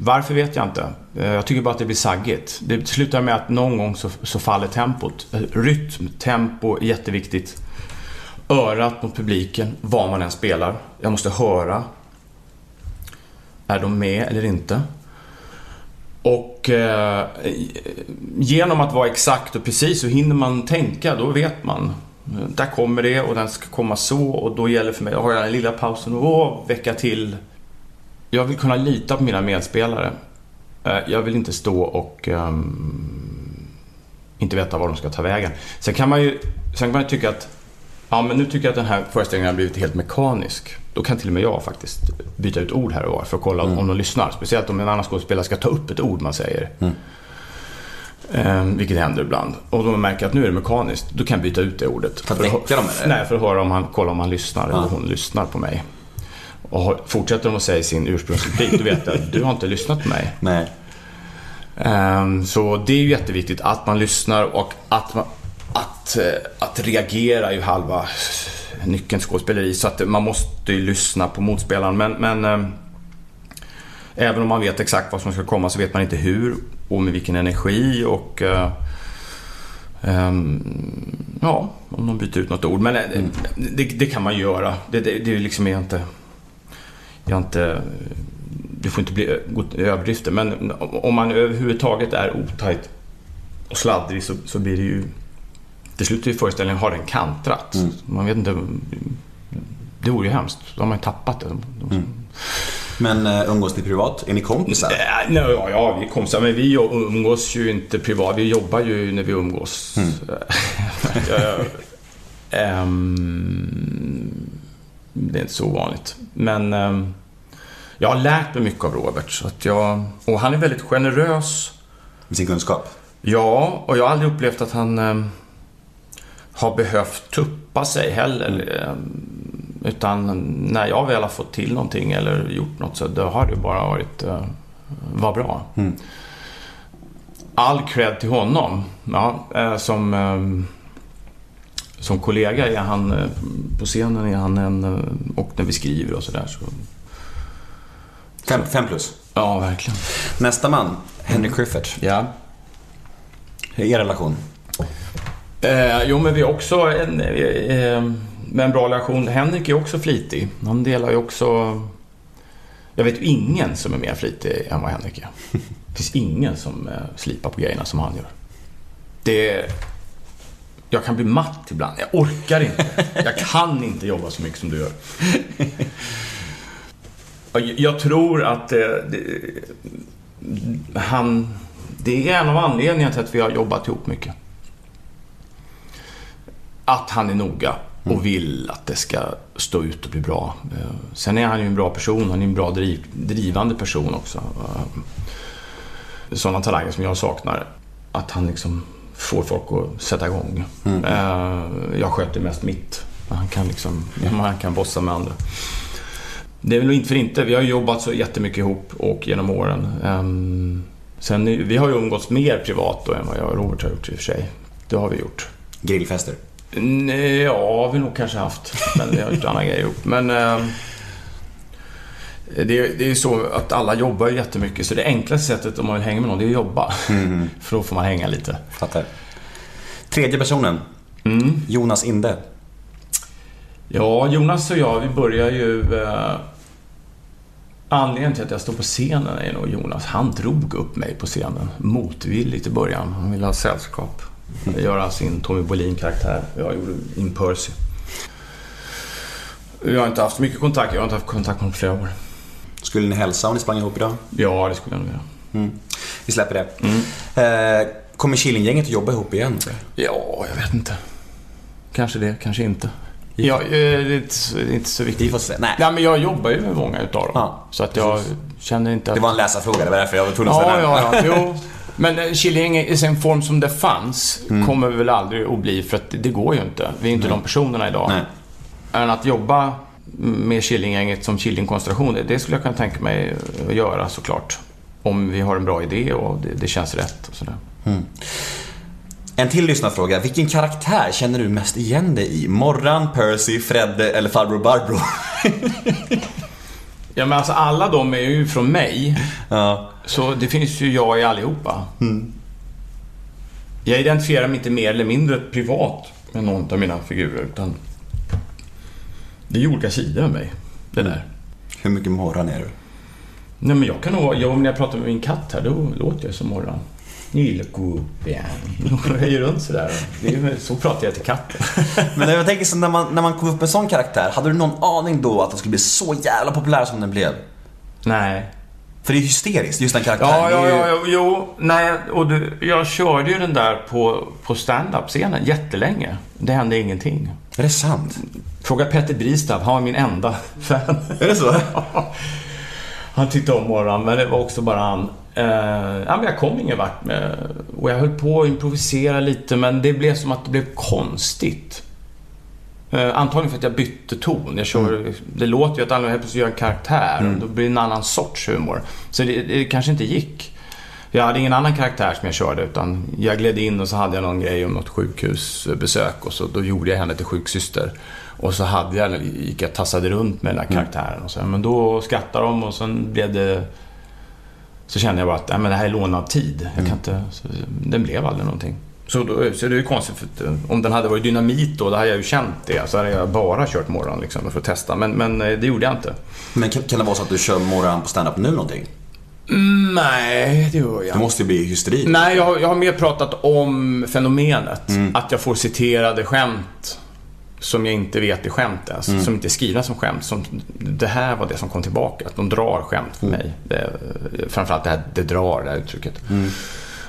varför vet jag inte. Uh, jag tycker bara att det blir saggigt. Det slutar med att någon gång så, så faller tempot. Eh, rytm, tempo är jätteviktigt. Örat mot publiken, vad man än spelar. Jag måste höra. Är de med eller inte? Och eh, eh genom att vara exakt och precis så hinner man tänka, då vet man. Där kommer det och den ska komma så och då gäller för mig, då har jag den lilla pausen och väcka till. Jag vill kunna lita på mina medspelare. Eh, Jag vill inte stå och ehm, inte veta var de ska ta vägen. Sen kan man ju, sen kan man ju tycka att Ja, men nu tycker jag att den här föreställningen har blivit helt mekanisk. Då kan till och med jag faktiskt byta ut ord här och var för att kolla om de lyssnar. Speciellt om en annan skådespelare ska ta upp ett ord man säger. Ehm, vilket händer ibland. Och då märker att nu är det mekaniskt. Då kan jag byta ut det ordet. För att väcka dem, eller? Nej, för att höra om han, kolla om han lyssnar eller hon lyssnar på mig. Och fortsätter de att säga sin ursprungsreplik, då vet jag att du har inte lyssnat på mig. Nej. Ehm, Så det är ju jätteviktigt att man lyssnar och att, man, att, eh, att reagera är ju halva nyckeln till skådespeleri. Så att man måste ju lyssna på motspelaren. Men, men ehm, även om man vet exakt vad som ska komma så vet man inte hur och med vilken energi och eh, ehm, ja, om de byter ut något ord. Men eh, det, det kan man göra. Det, det, det liksom är inte... Jag inte det får inte bli överdrifter, men om man överhuvudtaget är otajt och sladdrig så, så blir det ju... Till slut i föreställningen har den kantrat. Man vet inte... Det vore ju hemskt. Då har man ju tappat det. Men uh, umgås ni privat? Är ni kompisar? Nej, ja, ja, vi är kompisar, men vi umgås ju inte privat. Vi jobbar ju när vi umgås. Ja. Ehm, det är inte så vanligt. Men ehm, jag har lärt mig mycket av Robert. Så att jag, och han är väldigt generös. Med sin kunskap? Ja, och jag har aldrig upplevt att han ehm, har behövt tuppa sig heller. Ehm, utan när jag väl har fått till någonting eller gjort något så då har det bara varit uh, var bra. All cred till honom. Ja, eh, som, ehm, som kollega är han eh, på scenen är han en, eh, och när vi skriver och sådär. Så, Fem, fem plus. ja, verkligen. Nästa man, Henry Schyffert. Ja. Hur är er relation? Eh, jo, men vi har också en, eh, eh, med en bra relation. Henrik är också flitig. Han delar ju också... Jag vet ju ingen som är mer flitig än vad Henrik är. Det finns ingen som eh, slipar på grejerna som han gör. Det... Jag kan bli matt ibland. Jag orkar inte. Jag kan inte jobba så mycket som du gör. Jag- tror att det, det, han... Det är en av anledningarna till att vi har jobbat ihop mycket att han är noga och vill att det ska stå ut och bli bra. Eh, Sen är han ju en bra person, han är en bra driv, drivande person också. Eh, Sådana talanger som jag saknar. Att han liksom får folk att sätta igång. Eh, jag sköter mest mitt. Han kan liksom, han kan bossa med andra. Det är väl inte för inte. Vi har jobbat så jättemycket ihop och genom åren. Sen, vi har ju umgåtts mer privat då än vad jag och Robert har gjort i och för sig. Det har vi gjort. Grillfester. Nej, ja, har vi nog kanske haft. Men vi har gjort andra grejer ihop. Men ehm, det, det är ju så att alla jobbar ju jättemycket. Så det enklaste sättet om man vill hänga med någon, det är att jobba. För då får man hänga lite. Fattar. Tredje personen. Jonas Inde. Ja, Jonas och jag, vi börjar ju... Eh, anledningen till att jag står på scenen är nog Jonas. Han drog upp mig på scenen motvilligt i början. Han ville ha sällskap. Göra sin Tommy Bolin-karaktär. Jag gjorde In Percy. Jag har inte haft mycket kontakt. Jag har inte haft kontakt med honom på flera år. Skulle ni hälsa om ni sprang ihop idag? Ja, det skulle jag nog göra. Mm. Vi släpper det. Eh, kommer Killinggänget att jobba ihop igen? Ja, jag vet inte. Kanske det, kanske inte. Ja, eh, det är inte så, det är inte så viktigt. Vi får se. Nej. Nej, men jag jobbar ju med många utav dem. Ja, så att jag känner inte att... Det var en läsarfråga, det var därför jag var tvungen att ställa Ja, den. ja, ja. Jo. Men eh, Killinggänget i sin form som det fanns Mm. kommer väl aldrig att bli för att det, det går ju inte. Vi är inte de personerna idag. Nej. Än att jobba med Killinggänget som Killing-konstellation, det, det skulle jag kunna tänka mig att göra såklart. Om vi har en bra idé och det, det känns rätt och sådär. En till lyssnarfråga. Vilken karaktär känner du mest igen dig i? Morran, Percy, Fredde eller farbror Barbro? Ja men alltså alla de är ju från mig. ja. Så det finns ju jag i allihopa. Jag identifierar mig inte mer eller mindre privat med någon av mina figurer. Utan det är ju olika sidor av mig. Det där. Hur mycket Morran är du? Nej men jag kan nog, jag, när jag pratar med min katt här, då låter jag som morgon. Nyllegubben. Jag höjer runt sådär. Det är, ju- så pratar jag till katten. Men jag tänker så när man, när man kom upp med en sån karaktär, hade du någon aning då att den skulle bli så jävla populär som den blev? Nej. För det är hysteriskt, just den karaktären. Ja, ja, ja, ja, jo, nej, och du, jag körde ju den där på, på stand-up-scenen jättelänge. Det hände ingenting. Är det sant? Fråga Petter Bristav, han var min enda fan. Är det så? Han tyckte om morgon, men det var också bara han. Eh, ja, men jag kom ingen vart med... Och jag höll på att improvisera lite, men det blev som att det blev konstigt. Eh, antagligen för att jag bytte ton. Jag kör, Det låter ju att alla helt plötsligt gör en karaktär. och Då blir det en annan sorts humor. Så det, det kanske inte gick. Jag hade ingen annan karaktär som jag körde utan jag gled in och så hade jag någon grej om något sjukhusbesök och så då gjorde jag henne till sjuksyster. Och så hade jag, gick jag tassade runt med den här karaktären och så, men då skrattade de och sen blev det så kände jag bara att nej, men det här är lånad tid. Jag kan inte, så, den blev aldrig någonting. Så, då, så det är ju konstigt för att, om den hade varit dynamit då, då hade jag ju känt det. Så hade jag bara kört morgon liksom för att testa. Men, men eh, det gjorde jag inte. Men kan, kan det vara så att du kör Morran på stand-up nu någonting? Nej, det gör jag Det måste ju bli hysteri. Nej, jag har, jag har mer pratat om fenomenet. Att jag får citerade skämt som jag inte vet är skämt ens. Som inte är skrivna som skämt. Som, det här var det som kom tillbaka. Att de drar skämt för mig. Det, framförallt det här det drar, det här uttrycket.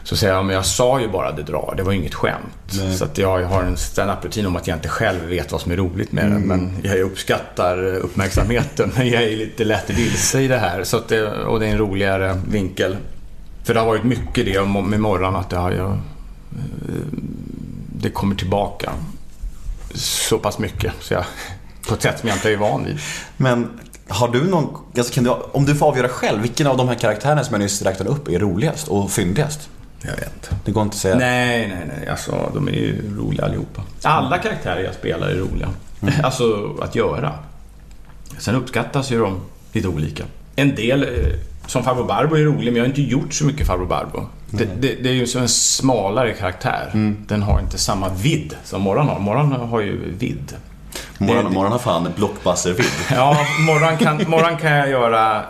Så säger jag, men jag sa ju bara det drar. Det var ju inget skämt. Så att jag har en stand-up-rutin om att jag inte själv vet vad som är roligt med det. Men jag uppskattar uppmärksamheten. Men jag är lite lätt vilse i det här. Så att det, och det är en roligare vinkel. För det har varit mycket det med morgon att det har ju... eh, Det kommer tillbaka så pass mycket. Så jag, på ett sätt som jag inte är van vid. Men har du någon, alltså du, om du får avgöra själv, vilken av de här karaktärerna som jag nyss räknade upp är roligast och fyndigast? Jag vet inte. Det går inte att säga. Nej, nej, nej. Alltså, de är ju roliga allihopa. Alla karaktärer jag spelar är roliga. Alltså, att göra. Sen uppskattas ju de lite olika. En del, eh, som Farbror Barbro är rolig, men jag har inte gjort så mycket Farbror Barbro. Det, det, det är ju en smalare karaktär. Den har inte samma vidd som Morran har. Morran har ju vidd. Morgon, det- morgon har fan blockbuster-vidd. Ja, morgon kan, morgon kan jag göra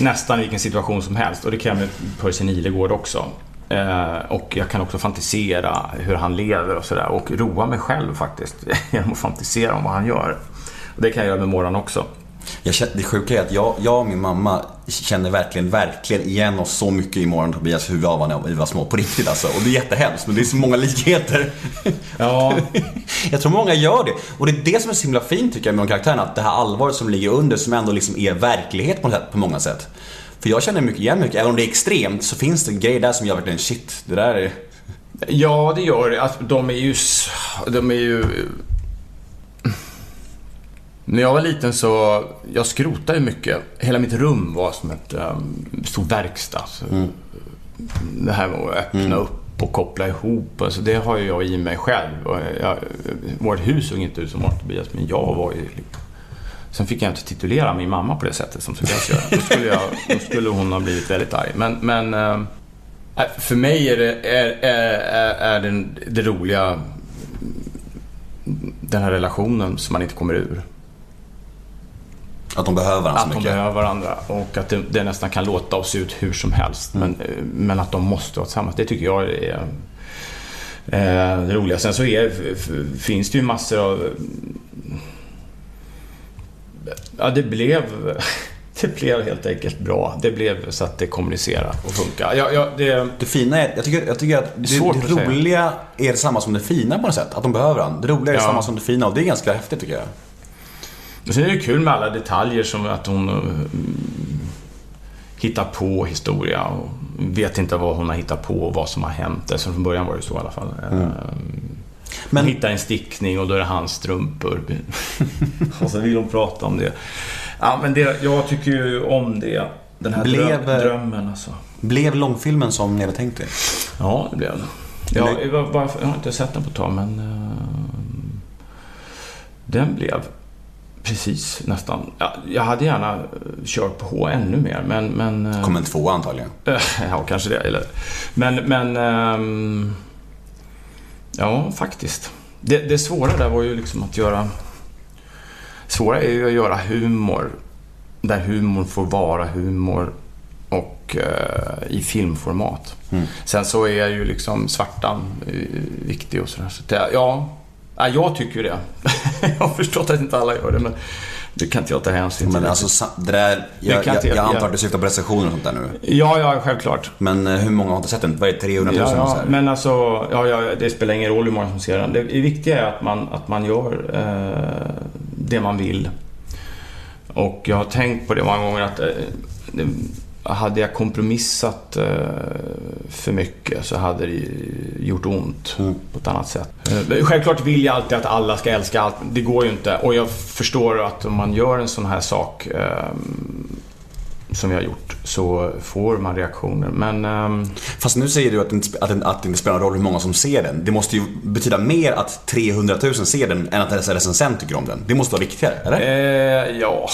nästan vilken situation som helst. Och det kan jag med Percy Nilegård också. Eh, och jag kan också fantisera hur han lever och sådär. Och roa mig själv faktiskt genom att fantisera om vad han gör. Och det kan jag göra med morgon också. Jag känner, det sjuka är att jag, jag och min mamma känner verkligen, verkligen igen oss så mycket i morgon Tobias hur vi var när vi var små. På riktigt alltså. Och det är jättehemskt men det är så många likheter. Ja, Jag tror många gör det. Och det är det som är så himla fint tycker jag med de karaktärerna. Att det här allvaret som ligger under som ändå liksom är verklighet på, på många sätt. För jag känner mycket igen mycket. Även om det är extremt så finns det grejer där som jag verkligen shit, det där är... Ja, det gör det. Alltså, de är ju... De är ju... När jag var liten så... Jag skrotade mycket. Hela mitt rum var som ett um, stor verkstad. Så, Det här med att öppna upp och koppla ihop. Alltså, det har ju jag i mig själv. Och jag, vårt hus såg inte ut som vårt Tobias, men jag var ju... Sen fick jag inte titulera min mamma på det sättet som Tobias gör. Då skulle, jag, då skulle hon ha blivit väldigt arg. Men, men eh, för mig är det, är, är, är, den, det roliga den här relationen som man inte kommer ur. Att de behöver varandra så Att de mycket. behöver varandra och att det, det nästan kan låta och se ut hur som helst. Men, eh, men att de måste vara tillsammans, det tycker jag är eh, det roliga. Sen så är, finns det ju massor av... Ja, det blev... Det blev helt enkelt bra. Det blev så att det kommunicerar och funkar. Ja, ja, det, Det fina är, jag tycker, jag tycker att det, det säga. roliga är detsamma som det fina på något sätt. Att de behöver varandra. Det roliga är Ja. detsamma som det fina och det är ganska häftigt tycker jag. Och sen är det kul med alla detaljer som att hon mm, hittar på historia och vet inte vad hon har hittat på och vad som har hänt. Alltså från början var det så i alla fall. Men... Men- Hon hittar en stickning och då är det hans strumpor. och så vill hon prata om det. Ja, men det, jag tycker ju om det. Den här Blev- dröm, drömmen alltså. Blev långfilmen som ni hade tänkt er? Ja, det blev den. Ja, jag, bara- jag har inte sett den på ett tag, men... eh, den blev precis nästan... Ja, jag hade gärna eh, kört på ännu mer, men... men eh, Kommer en tvåa antagligen. ja, kanske det. Eller, men, men... ehm, ja, faktiskt. Det, det svåra där var ju liksom att göra... Svåra är ju att göra humor där humor får vara humor och eh, i filmformat. Sen så är ju liksom svartan eh, viktig och sådär. Så det, ja, ja, jag tycker ju det. jag har förstått att inte alla gör det, men det kan inte jag ta hänsyn till. Men alltså, det där, jag, jag, jag antar att du syftar på recensioner och sånt där nu. Ja, ja, självklart. Men eh, hur många har inte sett den? Vad är det, 300 000? Ja, ja, men alltså, ja, ja, det spelar ingen roll hur många som ser den. Det viktiga är att man, att man gör eh, det man vill. Och jag har tänkt på det många gånger att eh, det, hade jag kompromissat eh, för mycket så hade det gjort ont på ett annat sätt. Eh, självklart vill jag alltid att alla ska älska allt. Det går ju inte. Och jag förstår att om man gör en sån här sak eh, som vi har gjort så får man reaktioner. Men ehm, Fast nu säger du att det, inte, att, det, att det inte spelar någon roll hur många som ser den. Det måste ju betyda mer att 300 000 ser den än att en recensent tycker om den. Det måste vara viktigare, eller? Eh, ja,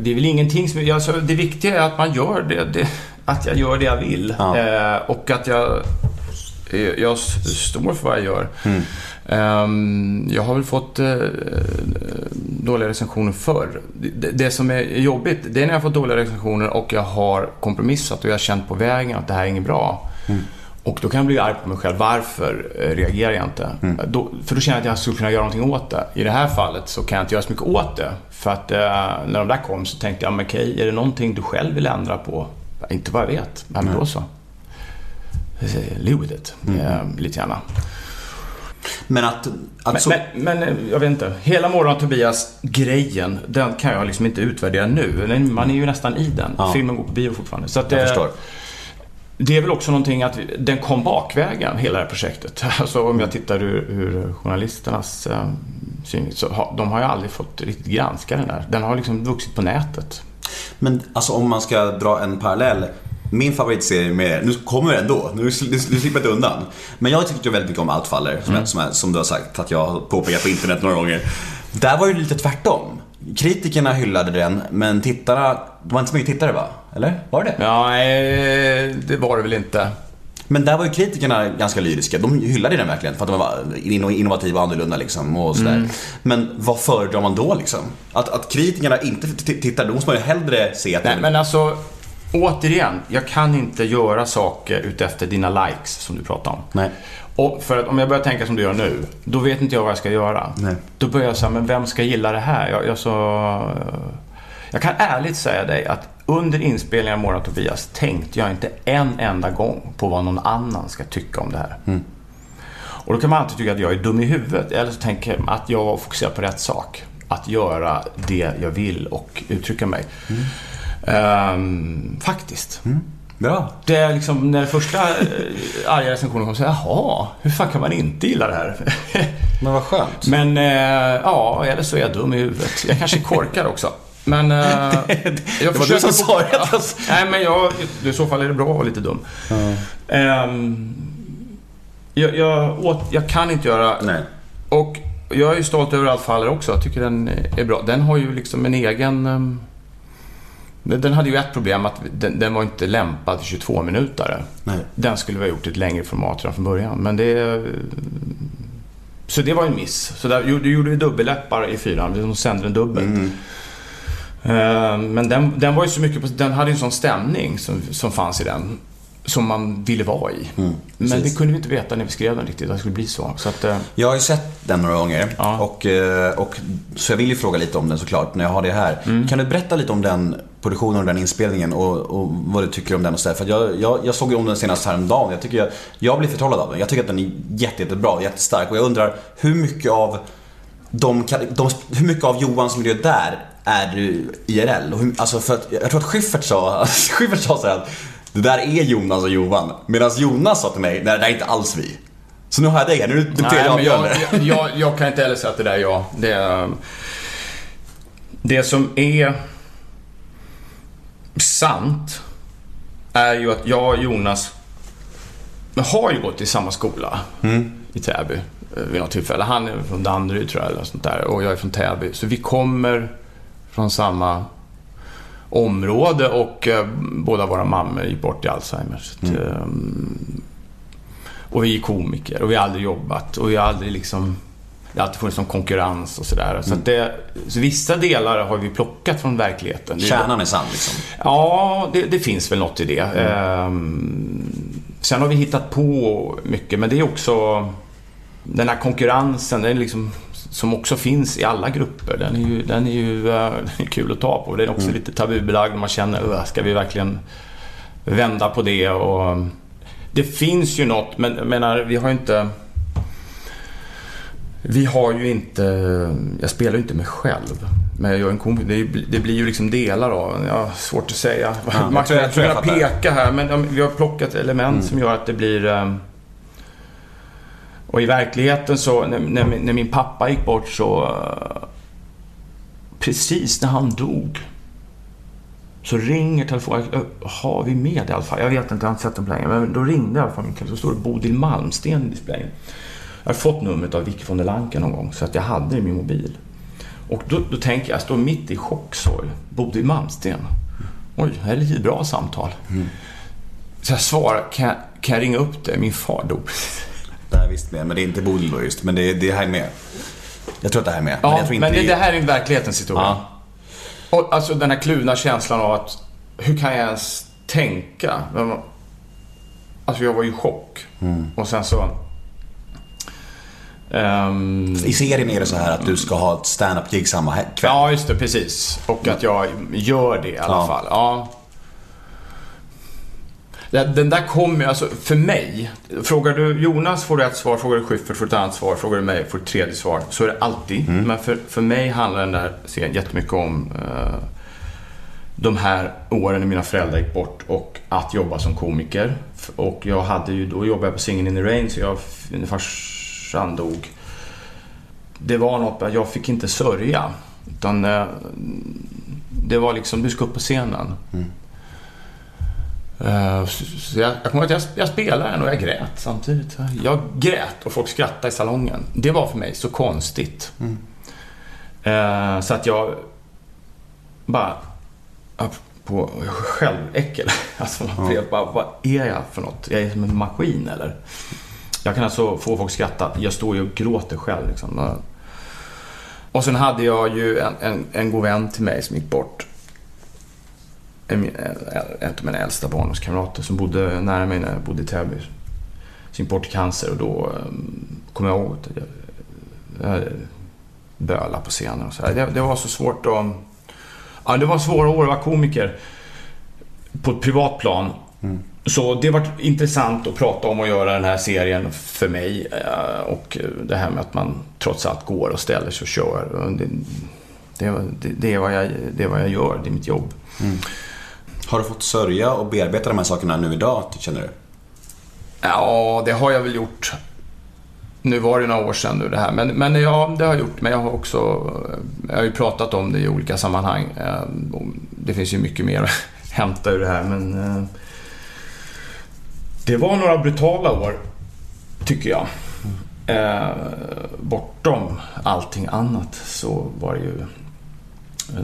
det är väl ingenting som... Alltså, det viktiga är att man gör det, det att jag gör det jag vill. Ja. Eh, och att jag, eh, jag står för vad jag gör. Ehm, jag har väl fått eh, dåliga recensioner förr. Det, som är jobbigt, det är när jag får dåliga recensioner och jag har kompromissat och jag har känt på vägen att det här är inget bra. Och då kan jag bli arg på mig själv. Varför eh, reagerar jag inte? Då, för då känner jag att jag skulle kunna göra någonting åt det. I det här fallet så kan jag inte göra så mycket åt det. För att eh, när de där kom så tänkte jag, men okej, är det någonting du själv vill ändra på? Inte vad jag vet, men då så. Live with it, eh, lite gärna. Men att... att Men, så, men, men eh, jag vet inte. Hela Morgon Tobias-grejen, den kan jag liksom inte utvärdera nu. Man är ju nästan i den. Ja. Filmen går på bio fortfarande. Så att, jag eh, förstår. Det är väl också någonting att den kom bakvägen, hela det här projektet. Alltså om jag tittar ur, ur journalisternas eh, synvinkel så har, de har ju aldrig fått riktigt granska den där. Den har liksom vuxit på nätet. Men alltså om man ska dra en parallell. Min favoritserie med, nu kommer det ändå, nu, nu, nu slipper jag undan. Men jag tycker ju väldigt mycket om Allt faller, som, är, som, som du har sagt att jag har påpekat på internet några gånger. Där var ju lite tvärtom. Kritikerna hyllade den, men tittarna, det var inte så mycket tittare va? Eller? Var det det? Ja, det var det väl inte. Men där var ju kritikerna ganska lyriska. De hyllade den verkligen för att de var inno- innovativa och annorlunda liksom och sådär. Men vad föredrar man då liksom? Att, att kritikerna inte tittar, då måste man ju hellre se att Nej, den- men alltså, återigen. Jag kan inte göra saker utefter dina likes som du pratar om. Nej. Och för att om jag börjar tänka som du gör nu, då vet inte jag vad jag ska göra. Nej. Då börjar jag säga, men vem ska gilla det här? Jag, jag, så, jag kan ärligt säga dig att under inspelningen av Morgon Tobias tänkte jag inte en enda gång på vad någon annan ska tycka om det här. Och då kan man alltid tycka att jag är dum i huvudet. Eller så tänker jag att jag fokuserar på rätt sak. Att göra det jag vill och uttrycka mig. Ehm, faktiskt. Bra. Det är liksom när första eh, arga recensionen kom så jaha, hur fan kan man inte gilla det här? Men vad skönt. Men eh, ja, eller så är jag dum i huvudet. Jag kanske är korkad också. Men... Eh, jag det var du som sa det. Ja, nej, men jag, i så fall är det bra att vara lite dum. Ehm, jag, jag, åt, jag kan inte göra... Nej. Och jag är ju stolt över Allt faller också. Jag tycker den är bra. Den har ju liksom en egen... ehm, den hade ju ett problem att den, den var inte lämpad till 22 minuter. Nej. Den skulle vi ha gjort i ett längre format redan från början. Men det... Så det var en miss. Så där gjorde, gjorde vi dubbelläppar i fyran. Vi sände den dubbelt. Mm. Eh, Men den, den var ju så mycket på, Den hade ju en sån stämning som, som fanns i den. Som man ville vara i. Men Mm, precis. det kunde vi inte veta när vi skrev den riktigt, att det skulle bli så. så att, eh, Jag har ju sett den några gånger. Ja. Och, eh, och, så jag vill ju fråga lite om den såklart, när jag har det här. Mm. Kan du berätta lite om den produktionen och den inspelningen och, och vad du tycker om den och sådär? För jag, jag, jag såg ju om den senast häromdagen. Jag, tycker jag, jag blir förtrollad av den. Jag tycker att den är jätte, jättebra, jättestark. Och jag undrar, hur mycket av de, de, hur mycket av Johans miljö där är du IRL? Och hur, alltså för att, jag tror att Schyffert sa, Schyffert sa så här att det där är Jonas och Johan. Medan Jonas sa till mig, nej det där är inte alls vi. Så nu har jag dig här, nu är det Nej, jag, jag, jag, jag kan inte heller säga att det där är jag. Det, det som är sant är ju att jag och Jonas har ju gått i samma skola i Täby eh, vid något tillfälle. Han är från Danderyd tror jag, eller sånt där, och jag är från Täby. Så vi kommer från samma område och eh, båda våra mammor gick bort i Alzheimer. Så att, ehm, och vi är komiker och vi har aldrig jobbat och vi har aldrig liksom... Det har alltid funnits någon konkurrens och sådär. Så, det, så vissa delar har vi plockat från verkligheten. Kärnan är sann liksom. Ja, det, det finns väl något i det. Ehm, sen har vi hittat på mycket, men det är också den här konkurrensen den är liksom, som också finns i alla grupper. Den är ju, den är ju är kul att ta på. Den är också lite tabubelagd man känner, "Ugh, ska vi verkligen vända på det? Och, det finns ju något, men menar, vi har ju inte... Vi har ju inte... Jag spelar ju inte mig själv. Men jag gör en kompis. Det, det blir ju liksom delar av Ja, svårt att säga. Man tror- jag kunna peka här, men ja, vi har plockat element som gör att det blir... eh, Och i verkligheten så, när, när, min- när min pappa gick bort så... eh, Precis när han dog så ringer telefonen. Ö, Har vi med det i alla fall? Jag vet inte, jag har inte sett den på länge. Men då ringde i alla fall min kille. Så står det Bodil Malmsten i displayen. Jag har fått numret av Vicky von der Lanken någon gång. Så att jag hade det i min mobil. Och då, då tänker jag, jag står mitt i chocksorg. Bodil Malmsten. Oj, det här är lite bra samtal. Så jag svarar, kan jag, kan jag ringa upp dig? Min far dog. Det här är visst med, men det är inte Bodil då just. Men det, det här är med. Jag tror att det här är med. Ja, jag tror men inte det, det här är verklighetens historia. Ja. Och alltså den här kluvna känslan av att, hur kan jag ens tänka? Men, Alltså jag var ju i chock. Och sen så... ehm, I serien är det så här att du ska ha ett stand-up-gig samma kväll. ja, just det, precis. Och att jag gör det i alla Ja. fall. Ja. Den där kommer alltså för mig. Frågar du Jonas får du ett svar, frågar du Schyffert får du ett annat svar, frågar du mig får du ett tredje svar. Så är det alltid. Men för, för mig handlar den där serien jättemycket om eh, de här åren när mina föräldrar gick bort och att jobba som komiker. Och jag hade ju, då jobbade jag på Singin' in the Rain så jag, när farsan dog. Det var något, jag fick inte sörja. Utan eh, det var liksom, du ska upp på scenen. Eh, Så jag, jag kommer att jag, jag spelade den och jag grät samtidigt. Jag grät och folk skrattade i salongen. Det var för mig så konstigt. Eh, så att jag bara... På själväckel. Alltså, jag bara, vad är jag för något? Jag är som en maskin eller? Jag kan alltså få folk att skratta. Jag står ju och gråter själv liksom. Och sen hade jag ju en, en, en god vän till mig som gick bort. En, en, en av mina äldsta barndomskamrater som bodde nära mig när jag bodde i Täby. Som gick bort i cancer och då um, kom jag ihåg att jag, jag böla på scenen och så här. Det, det var så svårt att... Ja, det var svåra år att vara komiker på ett privat plan. Mm. Så det var intressant att prata om att göra den här serien för mig. eh, Och det här med att man trots allt går och ställer sig och kör. Och Det, det, det, är vad jag, det är vad jag gör, det är mitt jobb. Har du fått sörja och bearbeta de här sakerna nu idag, känner du? Ja, det har jag väl gjort. Nu var det några år sedan nu det här, men, men ja, det har jag gjort. Men jag har också, jag har ju pratat om det i olika sammanhang. Eh, och Det finns ju mycket mer att hämta ur det här, men eh, det var några brutala år, tycker jag. Eh, bortom allting annat så var det ju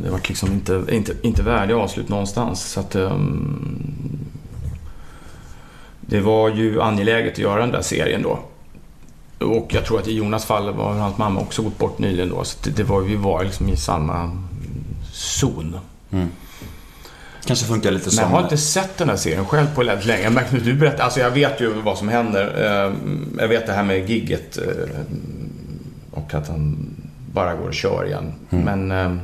det var liksom inte, inte, inte värdiga avslut någonstans. Så att, ehm, det var ju angeläget att göra den där serien då. Och jag tror att i Jonas fall var hans mamma också gått bort nyligen då. Så det, det var, vi var liksom i samma zon. Mm. Kanske funkar lite Men som... jag har inte sett den här serien själv på väldigt länge. Att du berättar, alltså jag vet ju vad som händer. Eh, Jag vet det här med gigget eh, och att han bara går och kör igen. Men... eh,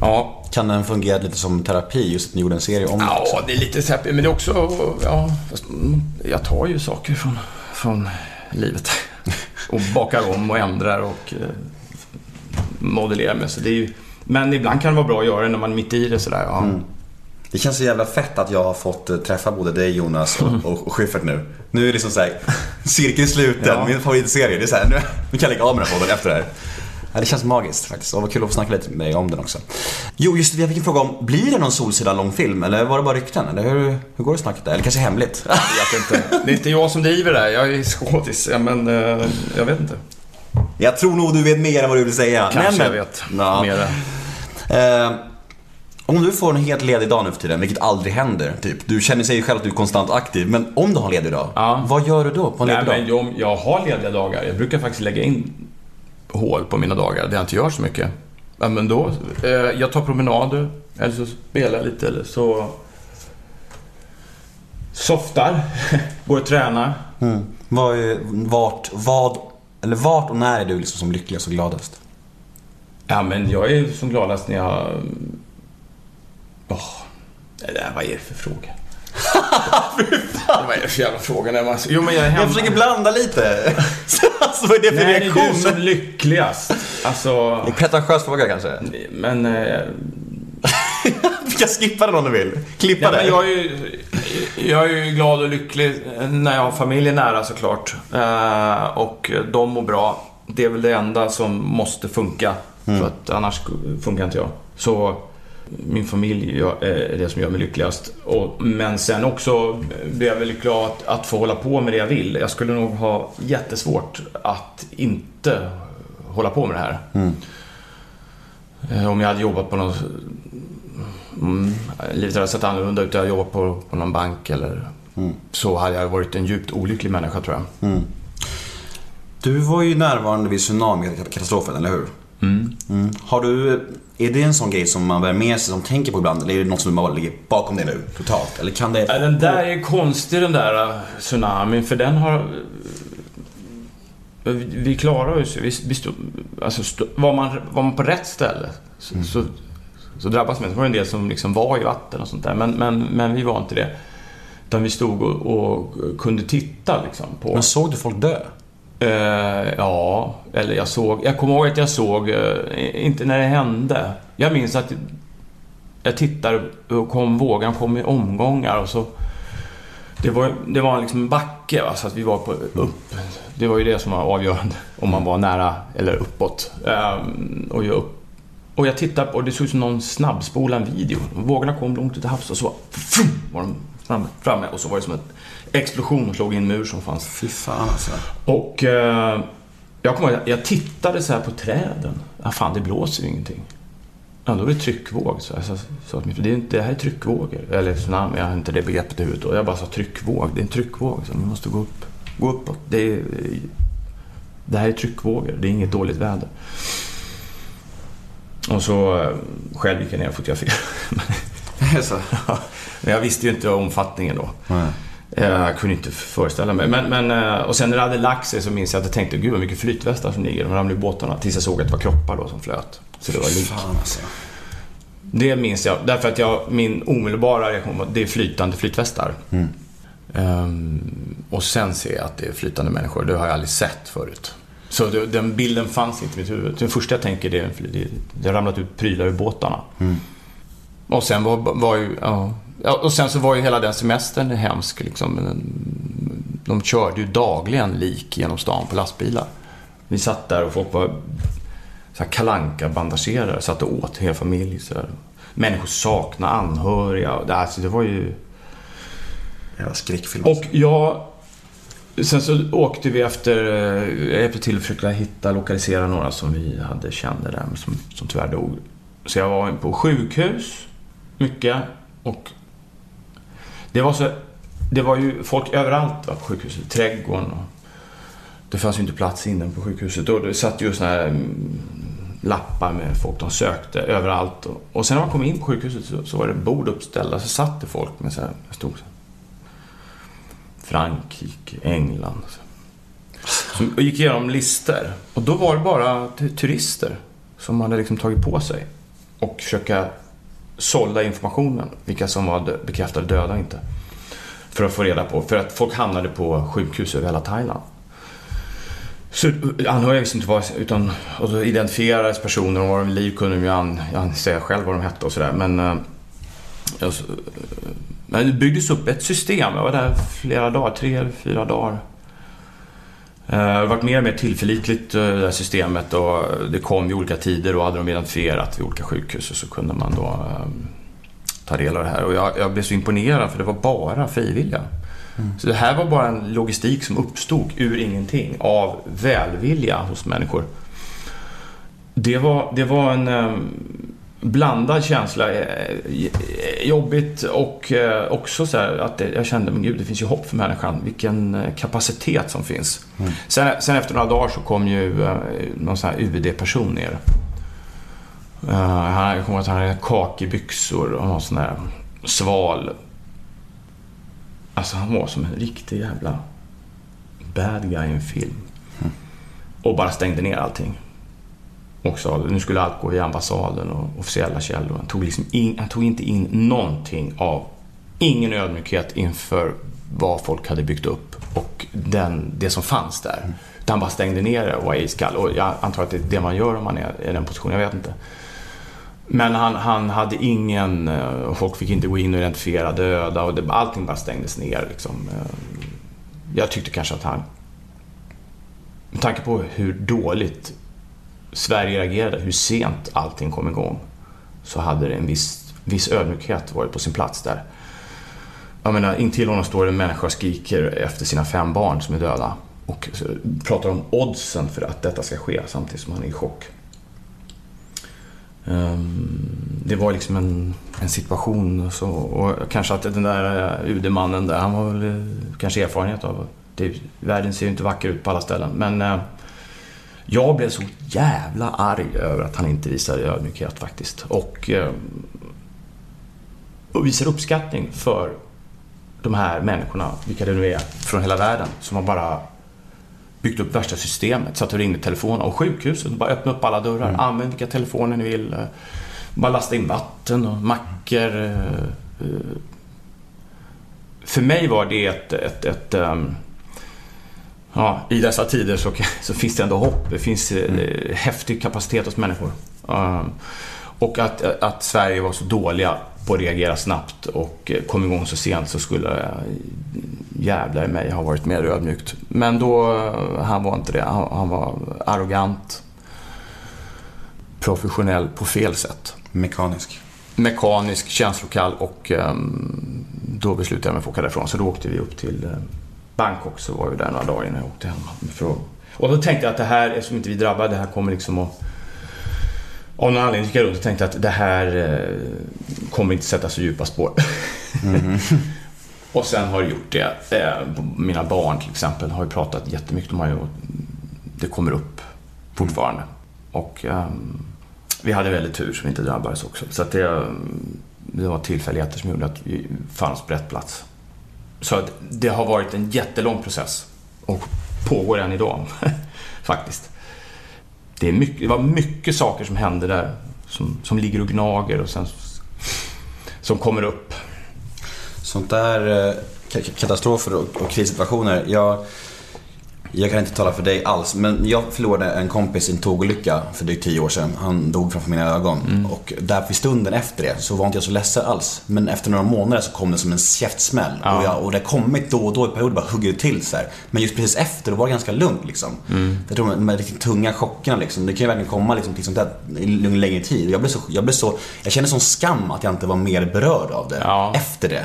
Ja, Kan den fungera lite som terapi, just att ni gjorde en serie om det också? Ja, det är lite säppi, men det är också... Ja, mm, jag tar ju saker från, från livet. Och bakar om och ändrar och modellerar med. Så det är ju, men ibland kan det vara bra att göra det när man är mitt i det sådär. Ja. Det känns så jävla fett att jag har fått eh, träffa både dig Jonas och, och, och Schyffert nu. Nu är det liksom såhär, cirkeln sluten, Ja. min favoritserie. Det är såhär, nu, nu kan jag lägga av med den här podden efter det här. Ja, det känns magiskt faktiskt. Och vad kul att få snacka lite med dig om den också. Jo, just det, jag fick en fråga om, blir det någon Solsida långfilm? Eller var det bara rykten? Eller hur, hur går det snacket där? Eller kanske hemligt? Jag vet inte. Det är inte jag som driver det här. Jag är skådis, men eh, jag vet inte. Jag tror nog du vet mer än vad du vill säga. Kanske Men, jag vet Ja. mer. Eh, om du får en helt ledig dag nu för tiden, vilket aldrig händer, typ. Du känner sig själv att du är konstant aktiv, men om du har en ledig dag, Ja. vad gör du då på en Nej, ledig dag? men jag, jag har lediga dagar. Jag brukar faktiskt lägga in hål på mina dagar där jag inte gör så mycket. Ja, men då, eh, jag tar promenader, eller så spelar jag lite, eller så softar, går och tränar. Mm. Vart, vad, eller vart och när är du liksom som lyckligast och gladast? Ja, men jag är som gladast när jag... Det där, vad är det för fråga? vad är det för jävla fråga? När man... Jo, men jag är hemma. Jag försöker blanda lite. alltså vad är det för Nej, det är reaktion? du som lyckligast. Alltså... En pretentiös fråga kanske? Men... Eh, Du kan skippa den om du vill. Klippa Ja, det. men jag, är ju, jag är ju glad och lycklig när jag har familjen nära såklart. Eh, och de mår bra. Det är väl det enda som måste funka. För att annars funkar inte jag. Så min familj är det som gör mig lyckligast. Och, men sen också blir jag väldigt glad att, att få hålla på med det jag vill. Jag skulle nog ha jättesvårt att inte hålla på med det här. Eh, Om jag hade jobbat på någon Mm, livet hade sett annorlunda ut. Jag hade jobbat på, på någon bank eller så hade jag varit en djupt olycklig människa tror jag. Du var ju närvarande vid tsunami-katastrofen, eller hur? Mm. Har du, är det en sån grej som man bär med sig, som tänker på ibland? Eller är det något som bara ligger bakom det nu, totalt? Eller kan det... Ja, Den där är konstig den där uh, tsunamin för den har... Vi, klarar oss. Vi, stod, alltså var, man, var man på rätt ställe så, så, så drabbas man. Det var en del som liksom var i vatten och sånt där. Men, men, men vi var inte det. Utan vi stod och, och kunde titta liksom på... Men såg du folk dö? Eh, ja, eller jag såg... Jag kommer ihåg att jag såg, eh, inte när det hände. Jag minns att jag tittade och kom, vågan kom i omgångar och så... Det var, det var liksom en backe, va, så att vi var på upp. Det var ju det som var avgörande, om man var nära eller uppåt. Ehm, och, jag upp, och jag tittade på, och det såg ut som någon snabbspolade en video. Vågorna kom långt ut till havs och så var de framme, framme och så var det som ett explosion och slog i en mur som fanns Fy fan alltså. och eh, jag kommer jag tittade så här på träden. Ja, fan, det blåser ju ingenting. Ja, då är det tryckvåg. Så jag sa, till min fru, det, är inte, det här är tryckvågor. Eller tsunami, jag har inte det begreppet i huvudet. Och jag bara sa tryckvåg, det är en tryckvåg. Så vi måste gå upp. Gå uppåt. Det, är, det här är tryckvågor, det är inget dåligt väder. Och så eh, själv gick jag ner och fotograferade. så. Men jag visste ju inte omfattningen då. Nej. Eh, Jag kunde inte föreställa mig. Men, men, eh, och sen när det hade lagt sig så minns jag att jag tänkte, gud vad mycket flytvästar som ligger. De ramlade i båtarna. Tills jag såg att det var kroppar då som flöt. Så det var lik. Alltså. Det minns jag. Därför att jag, min omedelbara reaktion var, det är flytande flytvästar. Ehm, och sen ser jag att det är flytande människor. Det har jag aldrig sett förut. Så det, den bilden fanns inte i mitt huvud. Det första jag tänker det är, det, har ramlat ut prylar ur båtarna. Och sen var, var ju, ja. Ja, Och sen så var ju hela den semestern hemsk liksom. De körde ju dagligen lik genom stan på lastbilar. Vi satt där och folk var så här kalanka bandagerade satt och åt hela familj. Så här. Människor saknade anhöriga. Alltså, det var ju... Jävla skräckfilm. Och jag... Sen så åkte vi efter... eh, Jag hjälpte till att försöka hitta, lokalisera några som vi hade kände där, men som, som tyvärr dog. Så jag var på sjukhus mycket och det var så... Det var ju folk överallt va, på sjukhuset. Trädgården och... Det fanns ju inte plats inne på sjukhuset. Och det satt ju såna här mm, lappar med folk de sökte överallt. Och, och sen när man kom in på sjukhuset så, så var det bord uppställda. Så satt det folk med så här... Det stod så här, Frankrike, England. Så. Som gick igenom listor. Och då var det bara turister som hade liksom tagit på sig och försöka sålla informationen. Vilka som var bekräftade döda och inte. För att få reda på. För att folk hamnade på sjukhus över hela Thailand. Så eh, anhöriga visste inte vad, utan och då identifierades personer och var de vid liv kunde de ju an, an, säga själv vad de hette och sådär. Men, eh, eh, men det byggdes upp ett system. Jag var där flera dagar, tre eller fyra dagar. Eh, Det har varit mer och mer tillförlitligt eh, det här systemet och det kom vid olika tider och hade de identifierat vid olika sjukhus och så kunde man då eh, ta del av det här. Och jag, jag blev så imponerad för det var bara frivilliga. Så det här var bara en logistik som uppstod ur ingenting av välvilja hos människor. Det var, det var en blandad känsla. eh, Jobbigt och eh, också så här att jag kände, men gud, det finns ju hopp för människan. Vilken eh, kapacitet som finns. Sen, sen efter några dagar så kom ju någon sån här UD-person ner. Han, jag kommer att han hade kakibyxor och någon sån här sval. Alltså han var som en riktig jävla bad guy i en film. Och bara stängde ner allting. Och sa nu skulle allt gå i ambassaden och officiella källor. Han tog, liksom in, han tog inte in någonting av, ingen ödmjukhet inför vad folk hade byggt upp och den, det som fanns där. Utan han bara stängde ner det och var iskall. Och jag antar att det är det man gör om man är i den positionen, jag vet inte. Men han, han hade ingen, eh, folk fick inte gå in och identifiera döda och det, allting bara stängdes ner. Liksom. Eh, Jag tyckte kanske att han, med tanke på hur dåligt Sverige reagerade, hur sent allting kom igång, så hade det en viss, viss ödmjukhet varit på sin plats där. Jag menar, intill honom står en människa och skriker efter sina fem barn som är döda och pratar om oddsen för att detta ska ske samtidigt som han är i chock. Ehm, det var liksom en, en situation och så, och kanske att den där eh, UD-mannen där, han var väl eh, kanske erfarenhet av det, världen ser ju inte vacker ut på alla ställen. Men eh, jag blev så jävla arg över att han inte visade ödmjukhet faktiskt. Och, eh, och visar uppskattning för de här människorna, vilka det nu är, från hela världen, som har bara byggt upp värsta systemet. Satt och ringde telefon och sjukhuset, bara öppna upp alla dörrar. Använd vilka telefoner ni vill. Bara lasta in vatten och mackor. eh, eh. För mig var det ett, ett, ett ehm, Ja, i dessa tider så, så finns det ändå hopp. Det finns eh, häftig kapacitet hos människor. Um, och att, att Sverige var så dåliga på att reagera snabbt och eh, kom igång så sent så skulle eh, jävlar i mig ha varit mer ödmjukt. Men då, han var inte det. Han, han var arrogant, professionell på fel sätt. Mekanisk. Mekanisk, känslokall och ehm, då beslutade jag mig för att åka därifrån. Så då åkte vi upp till Bangkok så var vi där några dagar innan jag åkte hem. För och då tänkte jag att det här, eftersom inte vi drabbade, det här kommer liksom att... Av någon anledning gick jag runt och tänkte att det här eh, kommer inte sätta så djupa spår. och sen har det gjort det. Eh, mina barn till exempel har ju pratat jättemycket om det det kommer upp fortfarande. Och ehm, vi hade väldigt tur som inte drabbades också. Så att det, det var tillfälligheter som gjorde att vi fanns på rätt plats. Så att det har varit en jättelång process och pågår än idag faktiskt. Det, är mycket, det var mycket saker som hände där som, som ligger och gnager och sen som kommer upp. Sånt där eh, katastrofer och, och krissituationer. Jag, jag kan inte tala för dig alls, men jag förlorade en kompis i en tågolycka för drygt tio år sedan. Han dog framför mina ögon. Mm. Och där för stunden efter det så var inte jag så ledsen alls. Men efter några månader så kom det som en käftsmäll. Ja. Och, jag, och det har kommit då och då i perioder, bara hugger det till så här. Men just precis efter, då var det ganska lugnt liksom. Mm. Jag tror de här riktigt tunga chockerna liksom, det kan ju verkligen komma liksom till sånt där längre tid. Jag blev så, jag blev så, jag kände sån skam att jag inte var mer berörd av det Ja. efter det.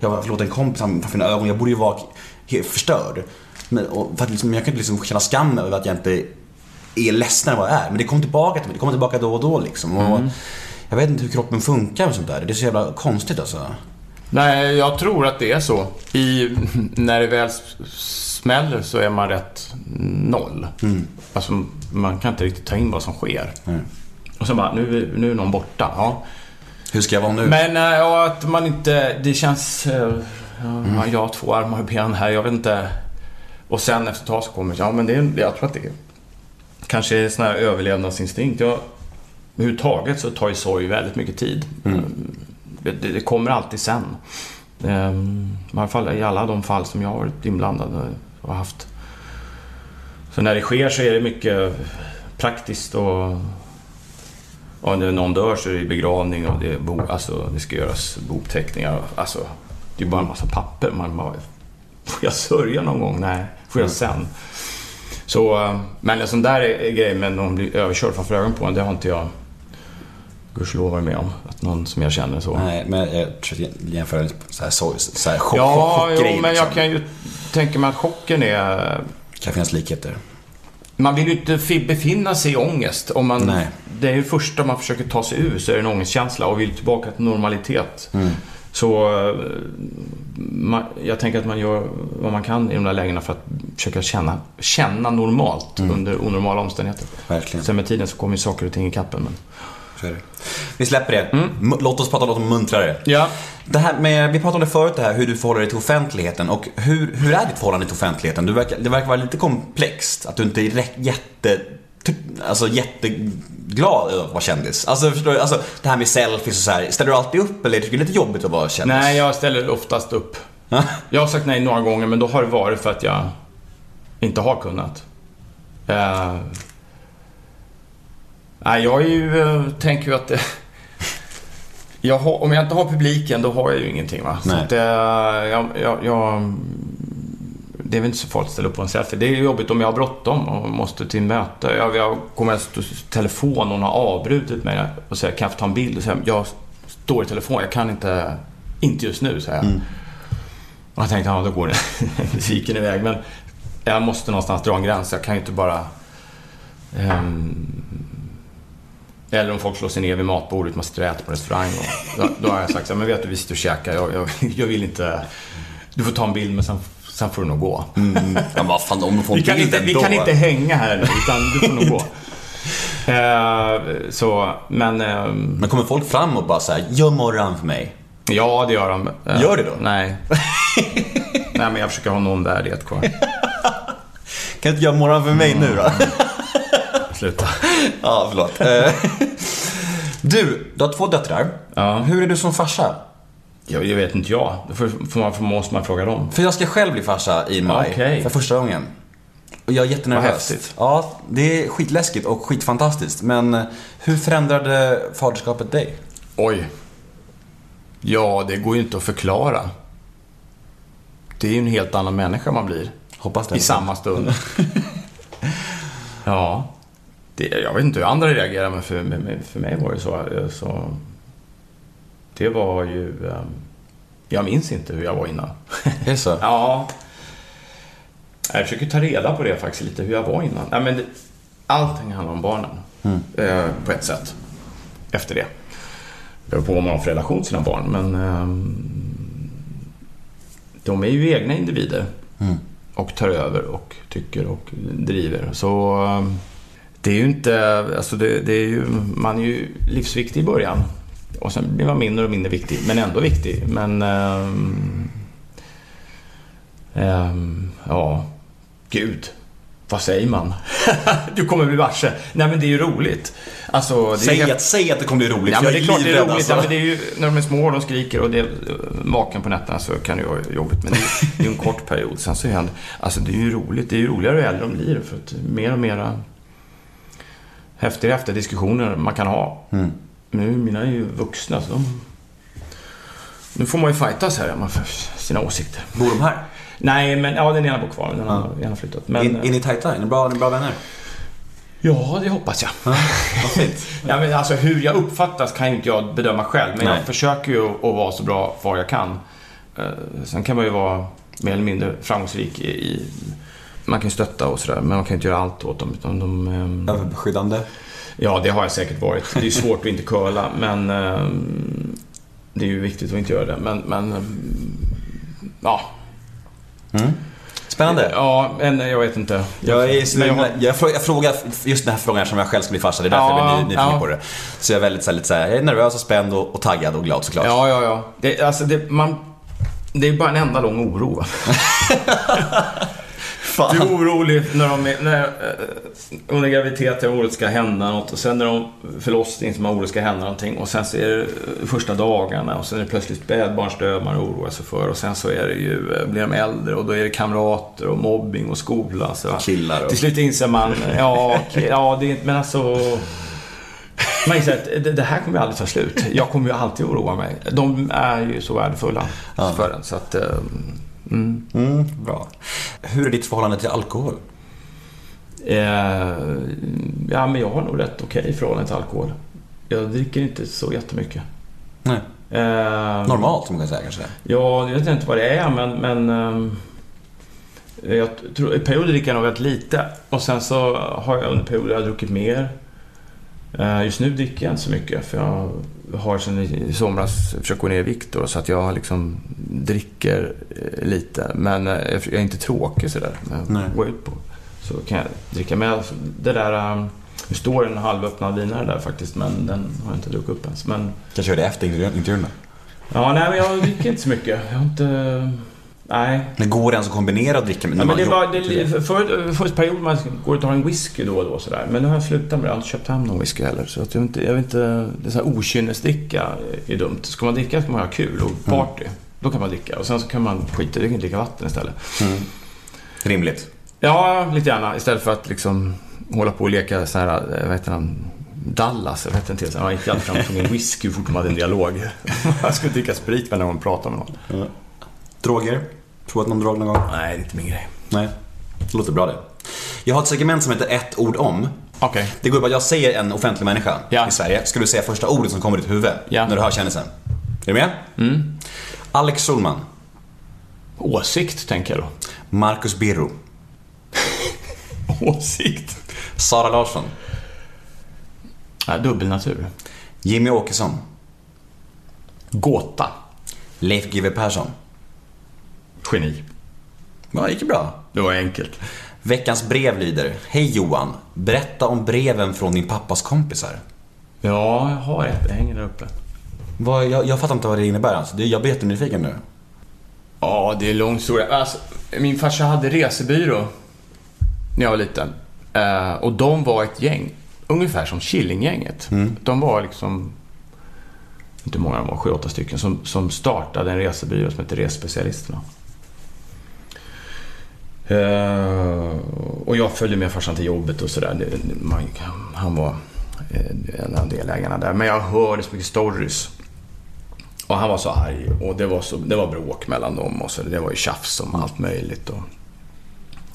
Jag har förlåt en kompis han- mina ögon. Jag borde ju vara helt förstörd. Men, och, för att liksom, jag kan inte liksom känna skam över att jag inte är ledsen vad jag är. Men det kommer tillbaka till mig. Det kommer tillbaka då och då liksom. Och Jag vet inte hur kroppen funkar och sånt där. Det är så jävla konstigt alltså. Nej, jag tror att det är så. I, när det väl smäller så är man rätt noll. Alltså, man kan inte riktigt ta in vad som sker. Och så bara, nu, nu är någon borta. Ja. Hur ska jag vara nu? Men äh, ja, att man inte... Det känns... eh, Ja, Jag har två armar och ben här, jag vet inte. Och sen efter ett tag så kommer ja men det är, jag tror att det är, kanske är sån här överlevnadsinstinkt. Jag, överhuvudtaget så tar ju sorg väldigt mycket tid. Det, det, det kommer alltid sen. Ehm, I alla fall i alla de fall som jag har varit inblandad och haft. Så när det sker så är det mycket praktiskt och och när någon dör så är det begravning och det, bo, alltså, det ska göras bokteckningar. Alltså, det är bara en massa papper. Man bara, får jag sörja någon gång? Nej, får jag sen? Så, eh, men en sån där grej med någon blir överkörd framför ögonen på en, det har inte jag gudskelov varit med om. Att någon som jag känner så. Nej, men jag jämföra så här, så, så här chock, ja, chock, jo, men liksom. jag kan ju tänka mig att chocken är... Det kan finnas likheter. Man vill ju inte fi- befinna sig i ångest. Om man, Nej. Det är ju första man försöker ta sig ur så är det en ångestkänsla och vill tillbaka till normalitet. Så eh, man, jag tänker att man gör vad man kan i de där lägena för att försöka känna, känna normalt under onormala omständigheter. Verkligen. Sen med tiden så kommer ju saker och ting i kappen. Men... Så är det. Vi släpper det. M- Låt oss prata om något muntrare. Ja. Det här med, vi pratade om det förut, det här hur du förhåller dig till offentligheten. Och hur, hur är ditt förhållande till offentligheten? Du verkar, det verkar vara lite komplext. Att du inte är jätte, alltså, jätteglad över att vara kändis. Alltså, förstår du? Alltså, det här med selfies och så här. Ställer du alltid upp eller tycker du det är lite jobbigt att vara kändis? Nej, jag ställer oftast upp. Jag har sagt nej några gånger, men då har det varit för att jag inte har kunnat. Eh, nej, jag är ju, eh, tänker ju att det, jag har, om jag inte har publiken, då har jag ju ingenting. Va? Så att, eh, jag, jag, jag, det är väl inte så farligt att ställa upp på en selfie. Det är jobbigt om jag har bråttom och måste till möte. Jag, jag kommer i telefon och någon har avbrutit mig och säger kan jag få ta en bild? Och säger, jag står i telefon, jag kan inte, inte just nu, säger jag. Och jag tänkte, ja då går det musiken iväg. Men jag måste någonstans dra en gräns. Jag kan ju inte bara... ehm, eller om folk slår sig ner vid matbordet, man sitter och äter på restaurang. Och, då, då har jag sagt så här, men vet du, vi sitter och käkar. Jag, jag, jag vill inte... Du får ta en bild, men sen, sen får du nog gå. Ja, vad fan, om de får Vi kan, inte, vi kan inte hänga här nu, utan du får nog gå. Eh, så, men... ehm, Men kommer folk fram och bara såhär, gör morgon för mig? Ja, det gör de. Eh, Gör det då? Nej. Nej, men jag försöker ha någon värdighet kvar. Kan du inte göra morgon för mig nu då? Sluta. ja, förlåt. Eh, Du, du har två döttrar. Ja. Hur är du som farsa? Jag, jag vet inte jag. Då får, man, får, måste man fråga dem. För jag ska själv bli farsa i maj. Okej. För första gången. Och jag är jättenervös. Vad häftigt. Ja, det är skitläskigt och skitfantastiskt. Men eh, hur förändrade faderskapet dig? Oj. Ja, det går ju inte att förklara. Det är ju en helt annan människa man blir. Hoppas det. I samma stund. ja. Det, jag vet inte hur andra reagerar, men för, för mig var det så. eh, så det var ju... ehm, Jag minns inte hur jag var innan. Är det så? Ja. Jag försöker ta reda på det faktiskt lite, hur jag var innan. Nej, men det, allting handlar om barnen. Eh, på ett sätt. Efter det. Det beror på vad man har för relation till sina barn, men... ehm, de är ju egna individer. Mm. Och tar över och tycker och driver. Så eh, det är ju inte, alltså det, det är ju, man är ju livsviktig i början. Och sen blir man mindre och mindre viktig, men ändå viktig. Men... ehm, ehm, ja, gud. Vad säger man? du kommer bli varse. Nej men det är ju roligt. Alltså, Säg helt- att, säg att det kommer bli roligt. Ja, men det är klart det är roligt. alltså. Ja, men det är ju, när de är små och de skriker och det är vaken på nätterna så kan det vara jobbigt. Men det är, ju en kort period. Sen så är det, alltså det är ju roligt. Det är ju roligare ju äldre de blir. För att mer och mer häftigare efter diskussioner man kan ha. Mm. Nu, mina är ju vuxna så de... Nu får man ju fightas här man för sina åsikter. Bor de här? Nej, men ja, den ena bor kvar. Den andra har flyttat. Men, In, är ni tajta? Är ni bra, är ni bra vänner? Ja, det hoppas jag. Fint. Ja, men alltså, hur jag uppfattas kan ju inte jag bedöma själv, men Nej. jag försöker ju att vara så bra far jag kan. Eh, Sen kan man ju vara mer eller mindre framgångsrik i... man kan ju stötta och sådär, men man kan ju inte göra allt åt dem. Utan de, ehm, Överbeskyddande? ja, det har jag säkert varit. Det är svårt att inte curla, men ehm, det är ju viktigt att inte göra det. Men, men ehm, ja. Spännande. Ja, men jag vet inte. Jag, är, jag har- jag, frå- jag frågar just den här frågan som jag själv ska bli farsa. Det är därför Ja, jag är ny- nyfiken ja. på det. Så jag är väldigt så här, lite så här, jag är nervös och spänd och, och taggad och glad såklart. Ja, ja, ja. Det, alltså, det, man, det är bara en enda lång oro. Fan. Du är orolig när de är, när, eh, under graviditet, jag orolig ska hända något. Och sen när de förlossning, som man orolig ska hända någonting. Och sen så är det eh, första dagarna och sen är det plötsligt spädbarnsdöd man oroar sig för. Och sen så är det ju, eh, blir de äldre och då är det kamrater och mobbing och skola. Så. Killar och- Till slut inser man, ja, ja det är inte, men alltså... Man inser att det, det här kommer ju aldrig ta slut. Jag kommer ju alltid oroa mig. De är ju så värdefulla för en. Så att, mm. Mm, bra. Hur är ditt förhållande till alkohol? Eh, ja, men jag har nog rätt okej i förhållande till alkohol. Jag dricker inte så jättemycket. Nej. Eh, Normalt, som man kan säga kanske. Ja, jag vet inte vad det är, men... men ehm, jag tror, I perioder dricker jag nog väldigt lite. Och sen så har jag under perioder jag druckit mer. Eh, just nu dricker jag inte så mycket, för jag har sen i somras försökt gå ner i vikt då, så att jag liksom dricker eh, lite. Men eh, jag är inte tråkig sådär. när jag Nej. går ut på. Så kan jag dricka. Men alltså, det där... Det står en halvöppnad vinare där faktiskt, men den har jag inte druckit upp ens. Men Kanske gör det efter intervjun-. Ja, nej, men jag dricker inte så mycket. Jag har inte... Nej. Det går ens att kombinera och dricka med Ja, men det man var, det, för, först period man går och tar en whisky då och då sådär. Men nu har jag slutat med det. Jag har inte köpt hem någon whisky heller. Så att jag, inte, jag vet inte... Det är så här okynnesdricka är dumt. Ska man dricka ska man ha kul och party. Då kan man dricka. Och sen så kan man skita i det dricka vatten istället. Rimligt. Ja, lite gärna. Istället för att liksom hålla på och leka så här, eh, vad heter han? Dallas, jag vet inte ens. Han gick alltid fram och tog en whisky fort de hade en dialog. Jag skulle dricka sprit med när de pratar med någon. Droger? Provat någon drog någon gång? Nej, det är inte min grej. Nej. Det låter bra det. Jag har ett segment som heter ett ord om. Okej. Det går ut på att jag säger en offentlig människa Ja. i Sverige. Ska du säga första ordet som kommer i ditt huvud Ja. när du hör kändisen? Är du med? Mm. Alex Schulman. Åsikt, tänker jag då. Marcus Birro. Åsikt? Sara Larsson. Ja, dubbelnatur. Jimmy Åkesson. Gåta. Leif GW Persson. Geni. Ja, det gick bra. Det var enkelt. Veckans brev lyder. Hej Johan. Berätta om breven från din pappas kompisar. Ja, jag har ett. Det hänger där uppe. Vad, jag, jag fattar inte vad det innebär alltså. Det- Jag blir jättenyfiken nu. Ja, det är en lång historia. Alltså, min farsa hade resebyrå när jag var liten. Eh, och de var ett gäng. Ungefär som Killinggänget. De var liksom, inte många de var, sju, åtta stycken, som, som startade en resebyrå som hette Resespecialisterna. Eh, och jag följde med farsan till jobbet och sådär. Han var eh, en av delägarna där. Men jag hörde så mycket stories. Och han var så arg och det var, så, det var bråk mellan dem och så. Det var ju tjafs om allt möjligt. Och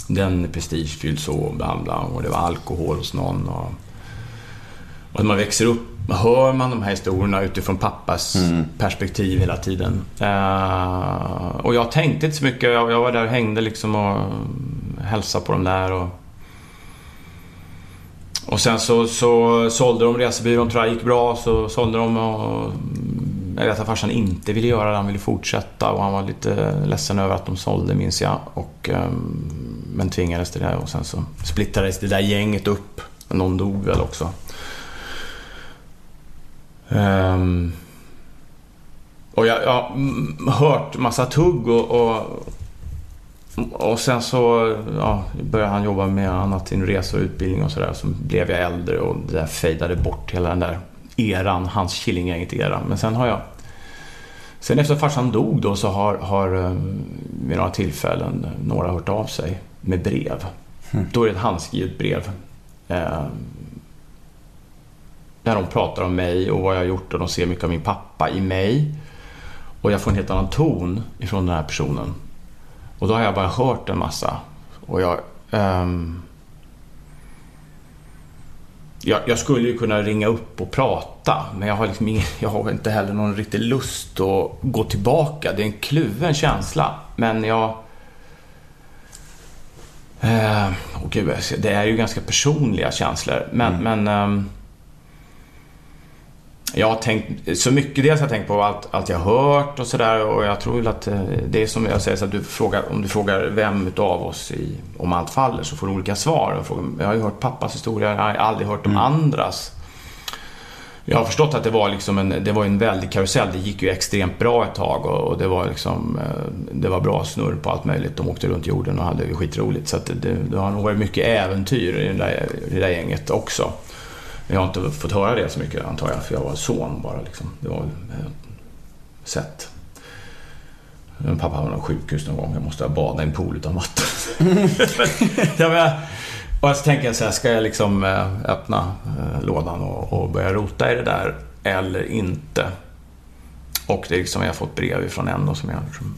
den prestigefylld så, bla bla. Och det var alkohol hos någon. Och, och när man växer upp hör man de här historierna utifrån pappas perspektiv hela tiden. Eh, och jag tänkte inte så mycket. Jag, jag var där och hängde liksom och hälsade på dem där. Och, och sen så, så sålde de resebyrån, tror jag gick bra. Så sålde de och jag vet att farsan inte ville göra det, han ville fortsätta och han var lite ledsen över att de sålde, minns jag. Och, ehm, men tvingades till det och sen så splittrades det där gänget upp. Någon dog väl också. Ehm, och jag jag har mm, hört massa tugg och, och, och sen så ja, började han jobba med annat, sin resa och utbildning och sådär. Så blev jag äldre och det där fejdade bort hela den där eran, hans Killinggänget-era. Men sen har jag... Sen efter farsan dog då så har, har eh, vid några tillfällen några hört av sig med brev. Då är det ett handskrivet brev. Eh, där de pratar om mig och vad jag har gjort och de ser mycket av min pappa i mig. Och jag får en helt annan ton ifrån den här personen. Och då har jag bara hört en massa. Och jag... ehm, jag, jag skulle ju kunna ringa upp och prata, men jag har, liksom ingen, jag har inte heller någon riktig lust att gå tillbaka. Det är en kluven känsla, men jag... Eh, åh gud, det är ju ganska personliga känslor, men... men ehm, jag har tänkt, så mycket dels har jag tänkt på allt, allt jag har hört och sådär och jag tror väl att eh, det är som jag säger, så att du frågar, om du frågar vem utav oss i, om allt faller så får du olika svar. Jag, har ju hört pappas historia, jag har aldrig hört de andras. Jag har förstått att det var liksom en, det var en väldig karusell. Det gick ju extremt bra ett tag och, och det var liksom, eh, det var bra snurr på allt möjligt. De åkte runt jorden och hade skitroligt. Så det, det har nog varit mycket äventyr i det där, i det där gänget också. Men jag har inte fått höra det så mycket antar jag, för jag var son bara. Liksom. Det var eh, sett. Min pappa var på sjukhus någon gång. Jag måste bada i en pool utan vatten. ja, men, och så tänker jag så här, ska jag liksom eh, öppna eh, lådan och, och börja rota i det där eller inte? Och det är liksom, jag har fått brev ifrån en då som jag, som,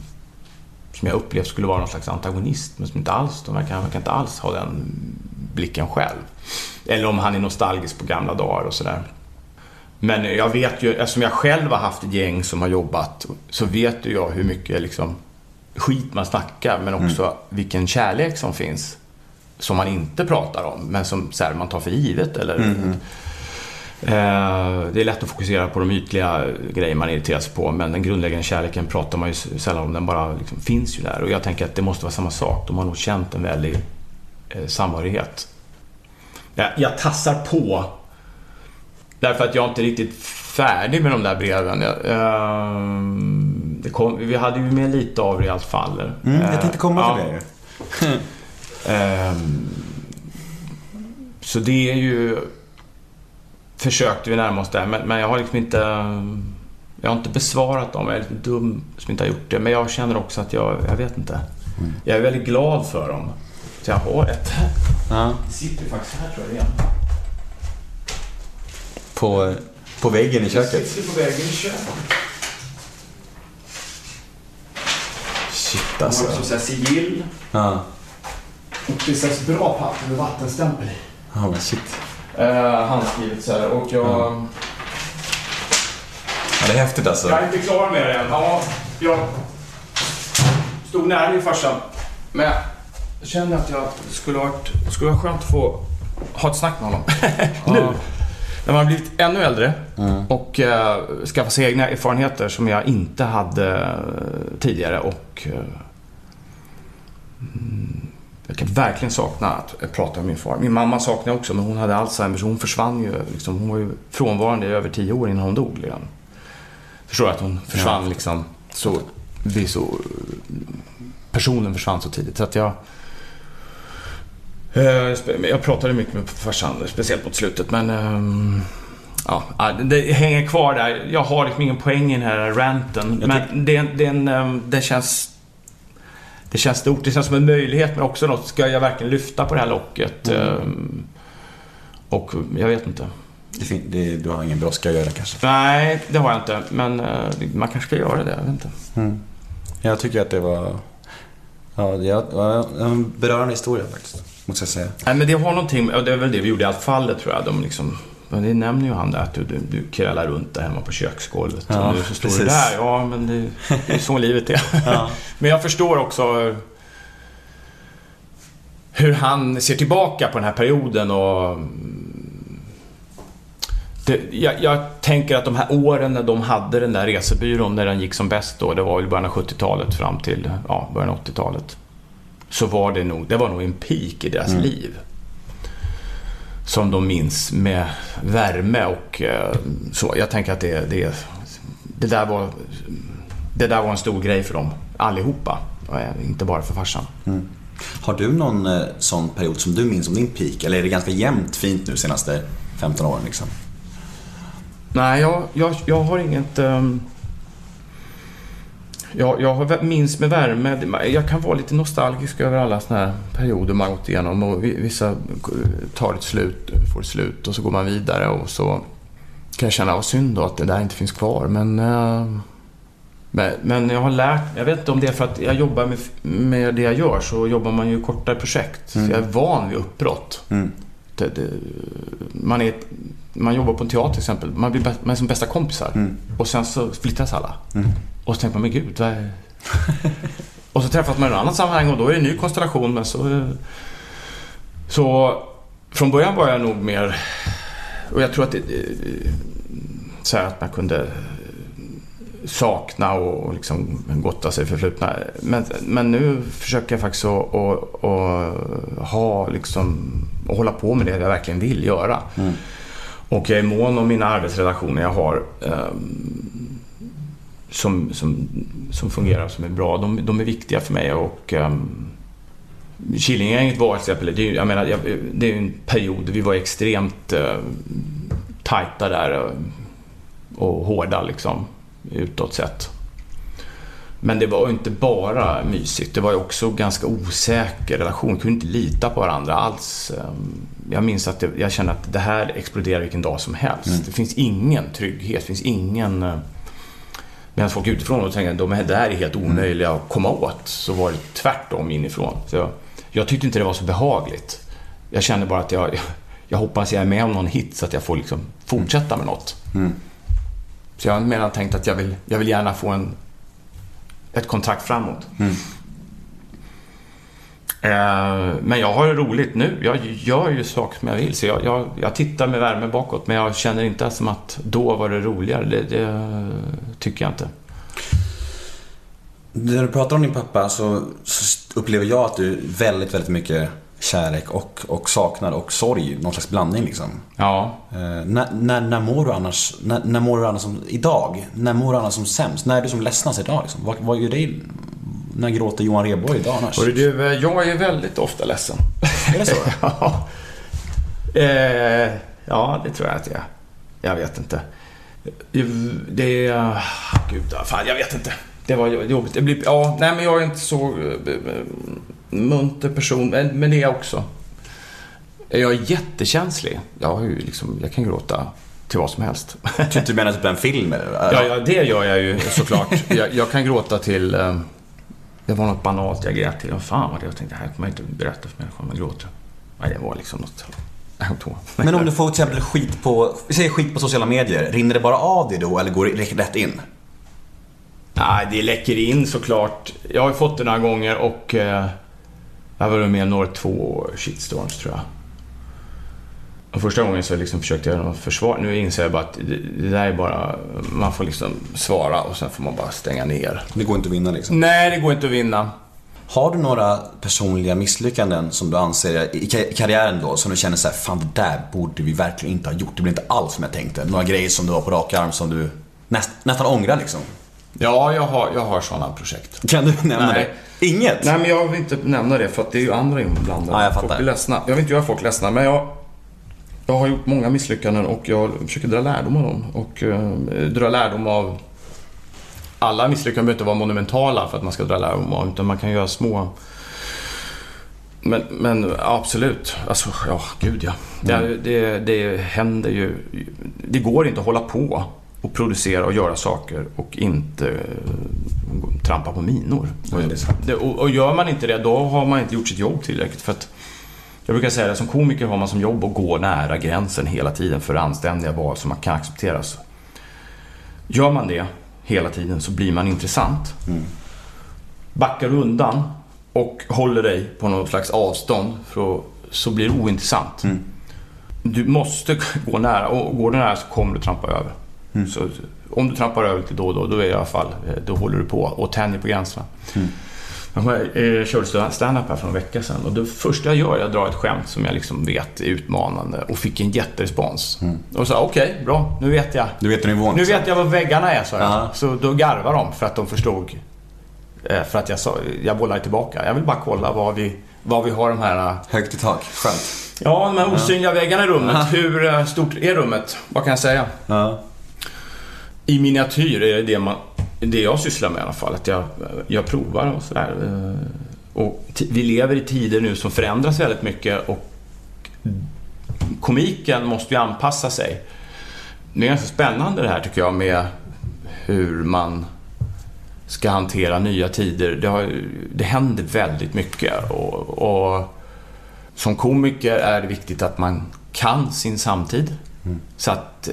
som jag upplevt skulle vara någon slags antagonist, men som inte alls, de verkar, verkar inte alls ha den blicken själv. Eller om han är nostalgisk på gamla dagar och sådär. Men jag vet ju, eftersom jag själv har haft ett gäng som har jobbat, så vet ju jag hur mycket liksom, skit man snackar, men också vilken kärlek som finns. Som man inte pratar om, men som här, man tar för givet. Eller, Eh, Det är lätt att fokusera på de ytliga grejer man irriterar sig på, men den grundläggande kärleken pratar man ju sällan om. Den bara liksom finns ju där. Och jag tänker att det måste vara samma sak. De har nog känt en väldig eh, samhörighet. Jag, jag tassar på. Därför att jag inte riktigt färdig med de där breven. Det kom, vi hade ju med lite av det i allt fall. Mm, jag tänkte komma Ja. till det ju. Ehm, så det är ju... Försökte vi närma oss där, men, men jag har liksom inte... Jag har inte besvarat dem. Jag är lite dum som inte har gjort det. Men jag känner också att jag... Jag vet inte. Jag är väldigt glad för dem. Jag har ett här. Ja. Det sitter faktiskt här tror jag igen. På, på väggen i köket. sitter på vägen i köket. Shit De har alltså. också sigill. Ja. Och det sätts bra papper med vattenstämpel i. Ja men shit. Uh, handskrivet så här. Och jag... Ja, det är häftigt alltså. Jag är inte klar med det än. Ja, jag stod nära min farsa. Men jag kände att jag skulle ha varit, skulle vara skönt att få ha ett snack med honom. nu. När man har blivit ännu äldre och uh, skaffat sig egna erfarenheter som jag inte hade eh, tidigare. Och mm, jag kan verkligen sakna att prata med min far. Min mamma saknar jag också, men hon hade Alzheimer så hon försvann ju. Liksom, hon var ju frånvarande i över tio år innan hon dog. Liksom. Förstår att hon försvann liksom så, vi så... Personen försvann så tidigt. Så att jag... Eh, Jag pratade mycket med farsan, speciellt mot slutet, men... ehm, Ja, ja, det hänger kvar där. Jag har liksom ingen poäng i den här ranten. Men det, det, en, ehm, det känns... Det känns stort. Det känns som en möjlighet, men också något. Ska jag verkligen lyfta på det här locket? Ehm, Och jag vet inte. Det det, du har ingen brådska att göra kanske. Nej, det har jag inte. Men eh, man kanske ska göra det. Jag vet inte. Jag tycker att det var... Ja, det var en berörande historia faktiskt. Måste jag säga. Nej, men det har någonting, och det är väl det vi gjorde i allt fallet tror jag. De liksom, men det nämner ju han där att du, du, du krallar runt där hemma på köksgolvet. Ja, och nu så står du precis. där. Ja, men det, det är så livet är. men jag förstår också hur han ser tillbaka på den här perioden och... Det, jag, jag tänker att de här åren när de hade den där resebyrån, när den gick som bäst då, det var i början av 70-talet fram till ja, början av 80-talet. Så var det nog, det var nog en peak i deras liv. Som de minns med värme och eh, så. Jag tänker att det, det, det, där var, det där var en stor grej för dem, allihopa. Och Inte bara för farsan. Har du någon eh, sån period som du minns som din peak? Eller är det ganska jämnt fint nu senaste 15 åren liksom? Nej, jag, jag, jag har inget... ehm, jag, jag minns med värme. Jag kan vara lite nostalgisk över alla såna här perioder man gått igenom. Och vi- vissa tar ett slut, får ett slut och så går man vidare. Och så kan jag känna, vad synd då att det där inte finns kvar. Men, eh, men, men jag har lärt Jag vet inte om det är för att jag jobbar med, med det jag gör. Så jobbar man ju kortare projekt. Så jag är van vid uppbrott. Det, det, man, är, man jobbar på en teater till exempel. Man, blir, man är som bästa kompisar. Och sen så splittras alla. Och så tänker man, men gud, vad är... Och så träffas man i ett annat sammanhang och då är det en ny konstellation. Men så, så från början var jag nog mer... Och jag tror att det... Så att man kunde sakna och liksom gotta sig förflutna. Men, men nu försöker jag faktiskt att, att, att ha liksom, att hålla på med det jag verkligen vill göra. Och jag är mån om mina arbetsrelationer jag har ehm, som, som, som fungerar, som är bra. De, de är viktiga för mig och um, Killinggänget var till exempel, det är, jag menar, jag, det är en period, vi var extremt uh, tajta där eh, och hårda liksom utåt sett. Men det var inte bara mysigt, det var också ganska osäker relation. Vi kunde inte lita på varandra alls. Ehm, Jag minns att jag kände att det här exploderar vilken dag som helst. Det finns ingen trygghet, det finns ingen... Medan folk utifrån och tänkte att de här där är helt omöjliga att komma åt, så var det tvärtom inifrån. Så jag, jag tyckte inte det var så behagligt. Jag kände bara att jag, jag, hoppas jag är med om någon hit så att jag får liksom fortsätta med något. Så jag har menar tänkt att jag vill, jag vill gärna få en, ett kontrakt framåt. Eh, Men jag har roligt nu. Jag gör ju saker som jag vill. Så jag, jag, jag tittar med värme bakåt. Men jag känner inte som att då var det roligare. Det, det tycker jag inte. När du pratar om din pappa så, så upplever jag att du väldigt, väldigt mycket kärlek och, och saknad och sorg. Någon slags blandning liksom. Ja. Eh, när, när, när mår du annars, när, när mår du annars som, idag? När mår du annars som sämst? När är du som ledsnast idag liksom? Vad, vad gör dig, när gråter Johan Rheborg idag annars? Hörru du, eh, jag är väldigt ofta ledsen. Är det så? ja. Eh, ja, det tror jag att jag är. Jag vet inte. Det är... Gud, ja, fan, jag vet inte. Det var jobbigt. Det blir, ja, nej, men jag är inte så eh, eh, munter person, men, det är jag också. Jag är jättekänslig. Jag, har ju liksom, jag kan gråta till vad som helst. Du, menar typ en film eller? Ja, ja, det gör jag ju såklart. Jag, jag kan gråta till... Det var något banalt jag grät till. Vad fan var det? Jag tänkte, det här kommer jag inte berätta för människor jag gråter. Nej, det var liksom något... Men om du får till exempel skit på, säger skit på sociala medier, rinner det bara av dig då eller går det rätt in? Nej, det läcker in såklart. Jag har ju fått det några gånger och... Eh, jag har varit med om några två shitstorms, tror jag. Och första gången så liksom försökte jag göra något försvar. Nu inser jag bara att det, där är bara... Man får liksom svara och sen får man bara stänga ner. Det går inte att vinna liksom. Nej, det går inte att vinna. Har du några personliga misslyckanden som du anser i ka- i karriären då, som du känner så här, fan det där borde vi verkligen inte ha gjort. Det blev inte alls som jag tänkte. Några grejer som du har på rak arm som du näst, nästan ångrar liksom. Ja, jag har, jag har sådana projekt. Kan du nämna Nej. det? Inget? Nej, men jag vill inte nämna det för att det är ju andra inblandade. Ja, jag fattar. Folk blir ledsna. Jag vill inte göra folk ledsna, men jag, jag har gjort många misslyckanden och jag försöker dra lärdom av dem. Och eh, dra lärdom av... Alla misslyckanden behöver inte vara monumentala för att man ska dra lärdom av utan man kan göra små... Men, men absolut. Alltså, ja, gud ja. Det, det, det händer ju... Det går inte att hålla på och producera och göra saker och inte eh, trampa på minor. Nej, och, och gör man inte det, då har man inte gjort sitt jobb tillräckligt. För att, jag brukar säga det, som komiker har man som jobb att gå nära gränsen hela tiden för anständiga val som man kan accepteras. Gör man det hela tiden så blir man intressant. Backar du undan och håller dig på något slags avstånd för att, så blir det ointressant. du måste gå nära och går du nära så kommer du trampa över. Mm. Så, om du trampar över lite då och då, då är i alla fall, då håller du på och tänjer på gränserna. Mm. Jag eh, körde stand-up här för en vecka sedan och det första jag gör är att dra ett skämt som jag liksom vet är utmanande och fick en jätterespons. Och sa okej, bra, nu vet jag. Mm. Du vet nivån. Nu vet jag vad väggarna är, sa jag. Ja. Så då garvar de för att de förstod. eh, För att jag, sa, jag bollade tillbaka. Jag vill bara kolla vad vi, vad vi har de här... eh, Högt i tak. Skönt. Ja, de här osynliga väggarna i rummet. Hur eh, stort är rummet? Vad kan jag säga? I miniatyr är det det, man, det jag sysslar med i alla fall. Att jag, jag provar och sådär. eh, Och vi lever i tider nu som förändras väldigt mycket och komiken måste ju anpassa sig. Det är ganska spännande det här tycker jag med hur man ska hantera nya tider. Det, har, det händer väldigt mycket och, och som komiker är det viktigt att man kan sin samtid. Så att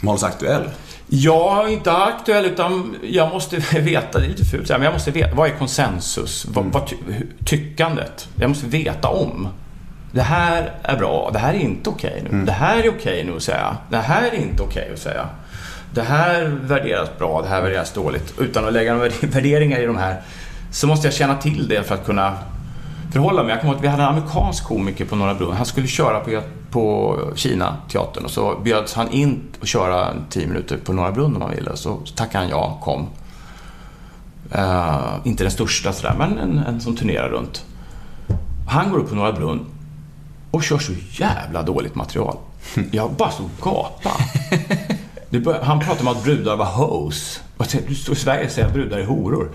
Man hålls aktuell. Jag är inte aktuell utan jag måste veta, det är lite fult men jag måste veta, vad är konsensus? Vad, vad ty, tyckandet? Jag måste veta om. Det här är bra, det här är inte okej nu. Det här är okej nu att säga. Det här är inte okej att säga. Det här värderas bra, det här värderas dåligt. Utan att lägga några värderingar i de här så måste jag känna till det för att kunna förhålla mig. Jag kommer ihåg att vi hade en amerikansk komiker på Norra Brunn. Han skulle köra på, på Kina-teatern och så bjöds han in att köra 10 minuter på Norra Brunn om han ville. Så tackade han ja, kom. Eh, inte den största sådär, men en, en som turnerar runt. Han går upp på Norra Brunn och kör så jävla dåligt material. Jag bara. Det bör, han pratar om att brudar var hoes. Du står i Sverige och säger att brudar är horor.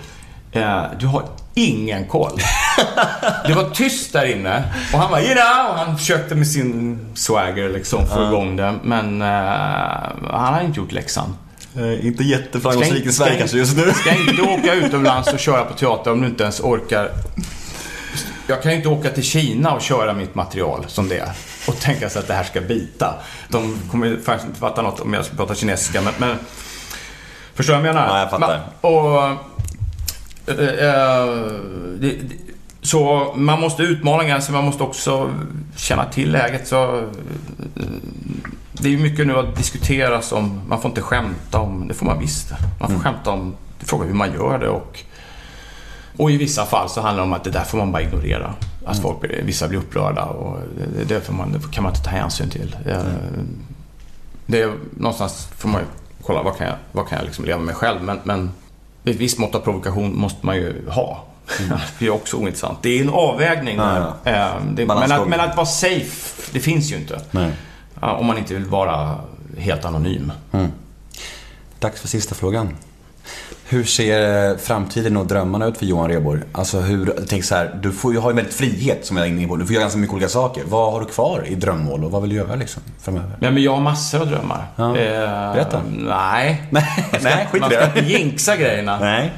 Eh, du har ingen koll. Det var tyst där inne och han var you know, och han försökte med sin swagger liksom få igång det. Men eh, han har inte gjort läxan. Eh, inte jätteframgångsrik i Sverige kanske just nu. Ska inte åka utomlands och köra på teater om du inte ens orkar. Jag kan ju inte åka till Kina och köra mitt material som det är och tänka sig att det här ska bita. De kommer faktiskt inte fatta något om jag ska prata kinesiska, men... men förstår du vad jag menar? Ja, jag fattar. Ma- Och... eh, eh, det, så man måste utmana gränsen, man måste också känna till läget. Så, eh, det är mycket nu att diskuteras om, man får inte skämta om, det får man visst. Man får skämta om, det frågan hur man gör det och och i vissa fall så handlar det om att det där får man bara ignorera. Att folk, blir- vissa blir upprörda och det, det, får man, det kan man inte ta hänsyn till. Det, det är, någonstans får man ju kolla vad kan jag, vad kan jag liksom leva med själv. Men, men ett visst mått av provokation måste man ju ha. det är också ointressant. Det är en avvägning. Ja, där. Eh, det, men, att, men att vara safe, det finns ju inte. Ja, Om man inte vill vara helt anonym. Dags för sista frågan. Hur ser framtiden och drömmarna ut för Johan Rheborg? Alltså hur, tänk så här, du får ju ha en väldigt frihet som jag är inne på. Du får göra ganska mycket olika saker. Vad har du kvar i drömmål och vad vill du göra liksom framöver? Nej, men jag har massor av drömmar. Ja. Eh, Berätta. Nej. Nej, nej, skit Man ska inte jinxa grejerna. Nej.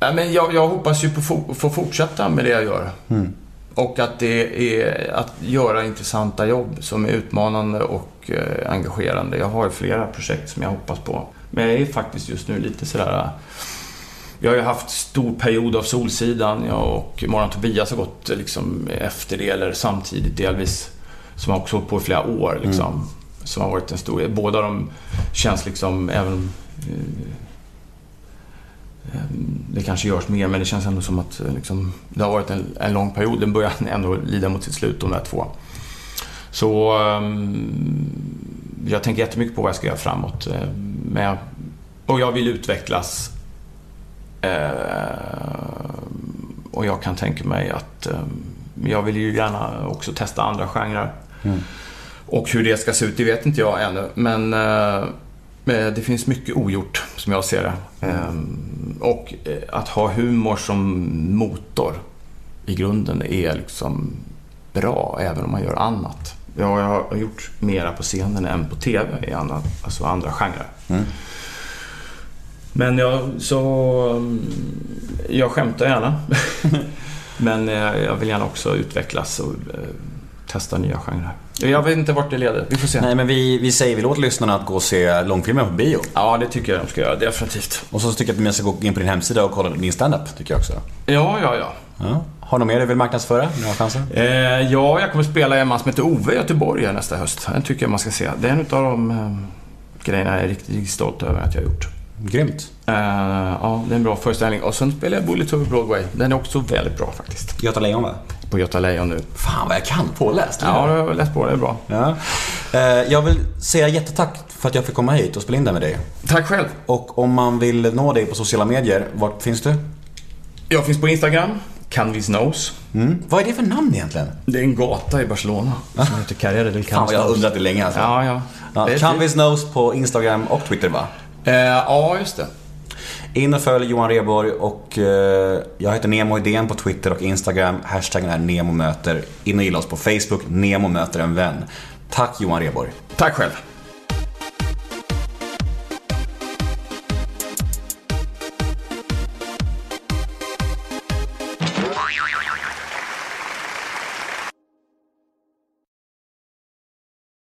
Nej, men jag, jag hoppas ju på få, få fortsätta med det jag gör. Mm. Och att det är att göra intressanta jobb som är utmanande och eh, engagerande. Jag har ju flera projekt som jag hoppas på. Men jag är faktiskt just nu lite sådär... Vi har ju haft stor period av Solsidan. Jag och Morgon Tobias har gått eh, liksom efter det, eller samtidigt delvis. Som har också hållit på i flera år. Liksom, Som har varit en stor... Båda de känns liksom, även det kanske görs mer, men det känns ändå som att eh, liksom, det har varit en, en lång period. Den börjar ändå lida mot sitt slut, de där två. Så um, jag tänker jättemycket på vad jag ska göra framåt. eh, Men jag, och jag vill utvecklas. Eh, och jag kan tänka mig att eh, jag vill ju gärna också testa andra genrer. Och hur det ska se ut, det vet inte jag ännu. Men Det finns mycket ogjort, som jag ser det. Ehm, Och att ha humor som motor i grunden är liksom bra, även om man gör annat. Ja, jag har gjort mera på scenen än på TV i andra, alltså andra genrer. Men jag, så... mm, Jag skämtar gärna. Men eh, jag vill gärna också utvecklas och eh, testa nya genrer. Jag vet inte vart det leder. Vi får se. Nej men vi, vi säger, vi låter lyssnarna att gå och se långfilmer på bio. Ja, det tycker jag de ska göra. Definitivt. Och så tycker jag att man ska gå in på din hemsida och kolla din standup, tycker jag också. Ja, ja, ja. Ja. Har du något mer du vill marknadsföra? Nu har chansen. Eh, ja, jag kommer spela i en man som heter Ove i Göteborg nästa höst. Den tycker jag man ska se. Det är en av de eh, grejerna jag är riktigt, stolt över att jag har gjort. Grymt. Eh, ja, det är en bra föreställning. Och sen spelar jag Bullet over Broadway. Den är också väldigt bra faktiskt. Göta Lejon va? På Göta Lejon nu. Fan vad jag kan påläst. Ja, jag har läst på. Det är bra. Ja. Eh, Jag vill säga jättetack för att jag fick komma hit och spela in det med dig. Tack själv. Och om man vill nå dig på sociala medier, vart finns du? Jag finns på Instagram. Canvis Nose. Mm. Vad är det för namn egentligen? Det är en gata i Barcelona som heter Carrera del Fan jag har undrat det länge alltså. Ja, ja. Ja, Canvis Nose på Instagram och Twitter va? Eh, ja, just det. In och följ Johan Rheborg och eh, jag heter Nemo Idén på Twitter och Instagram. Hashtaggen är NEMOMÖTER. In och gilla oss på Facebook, Nemo möter en vän. Tack Johan Rheborg. Tack själv.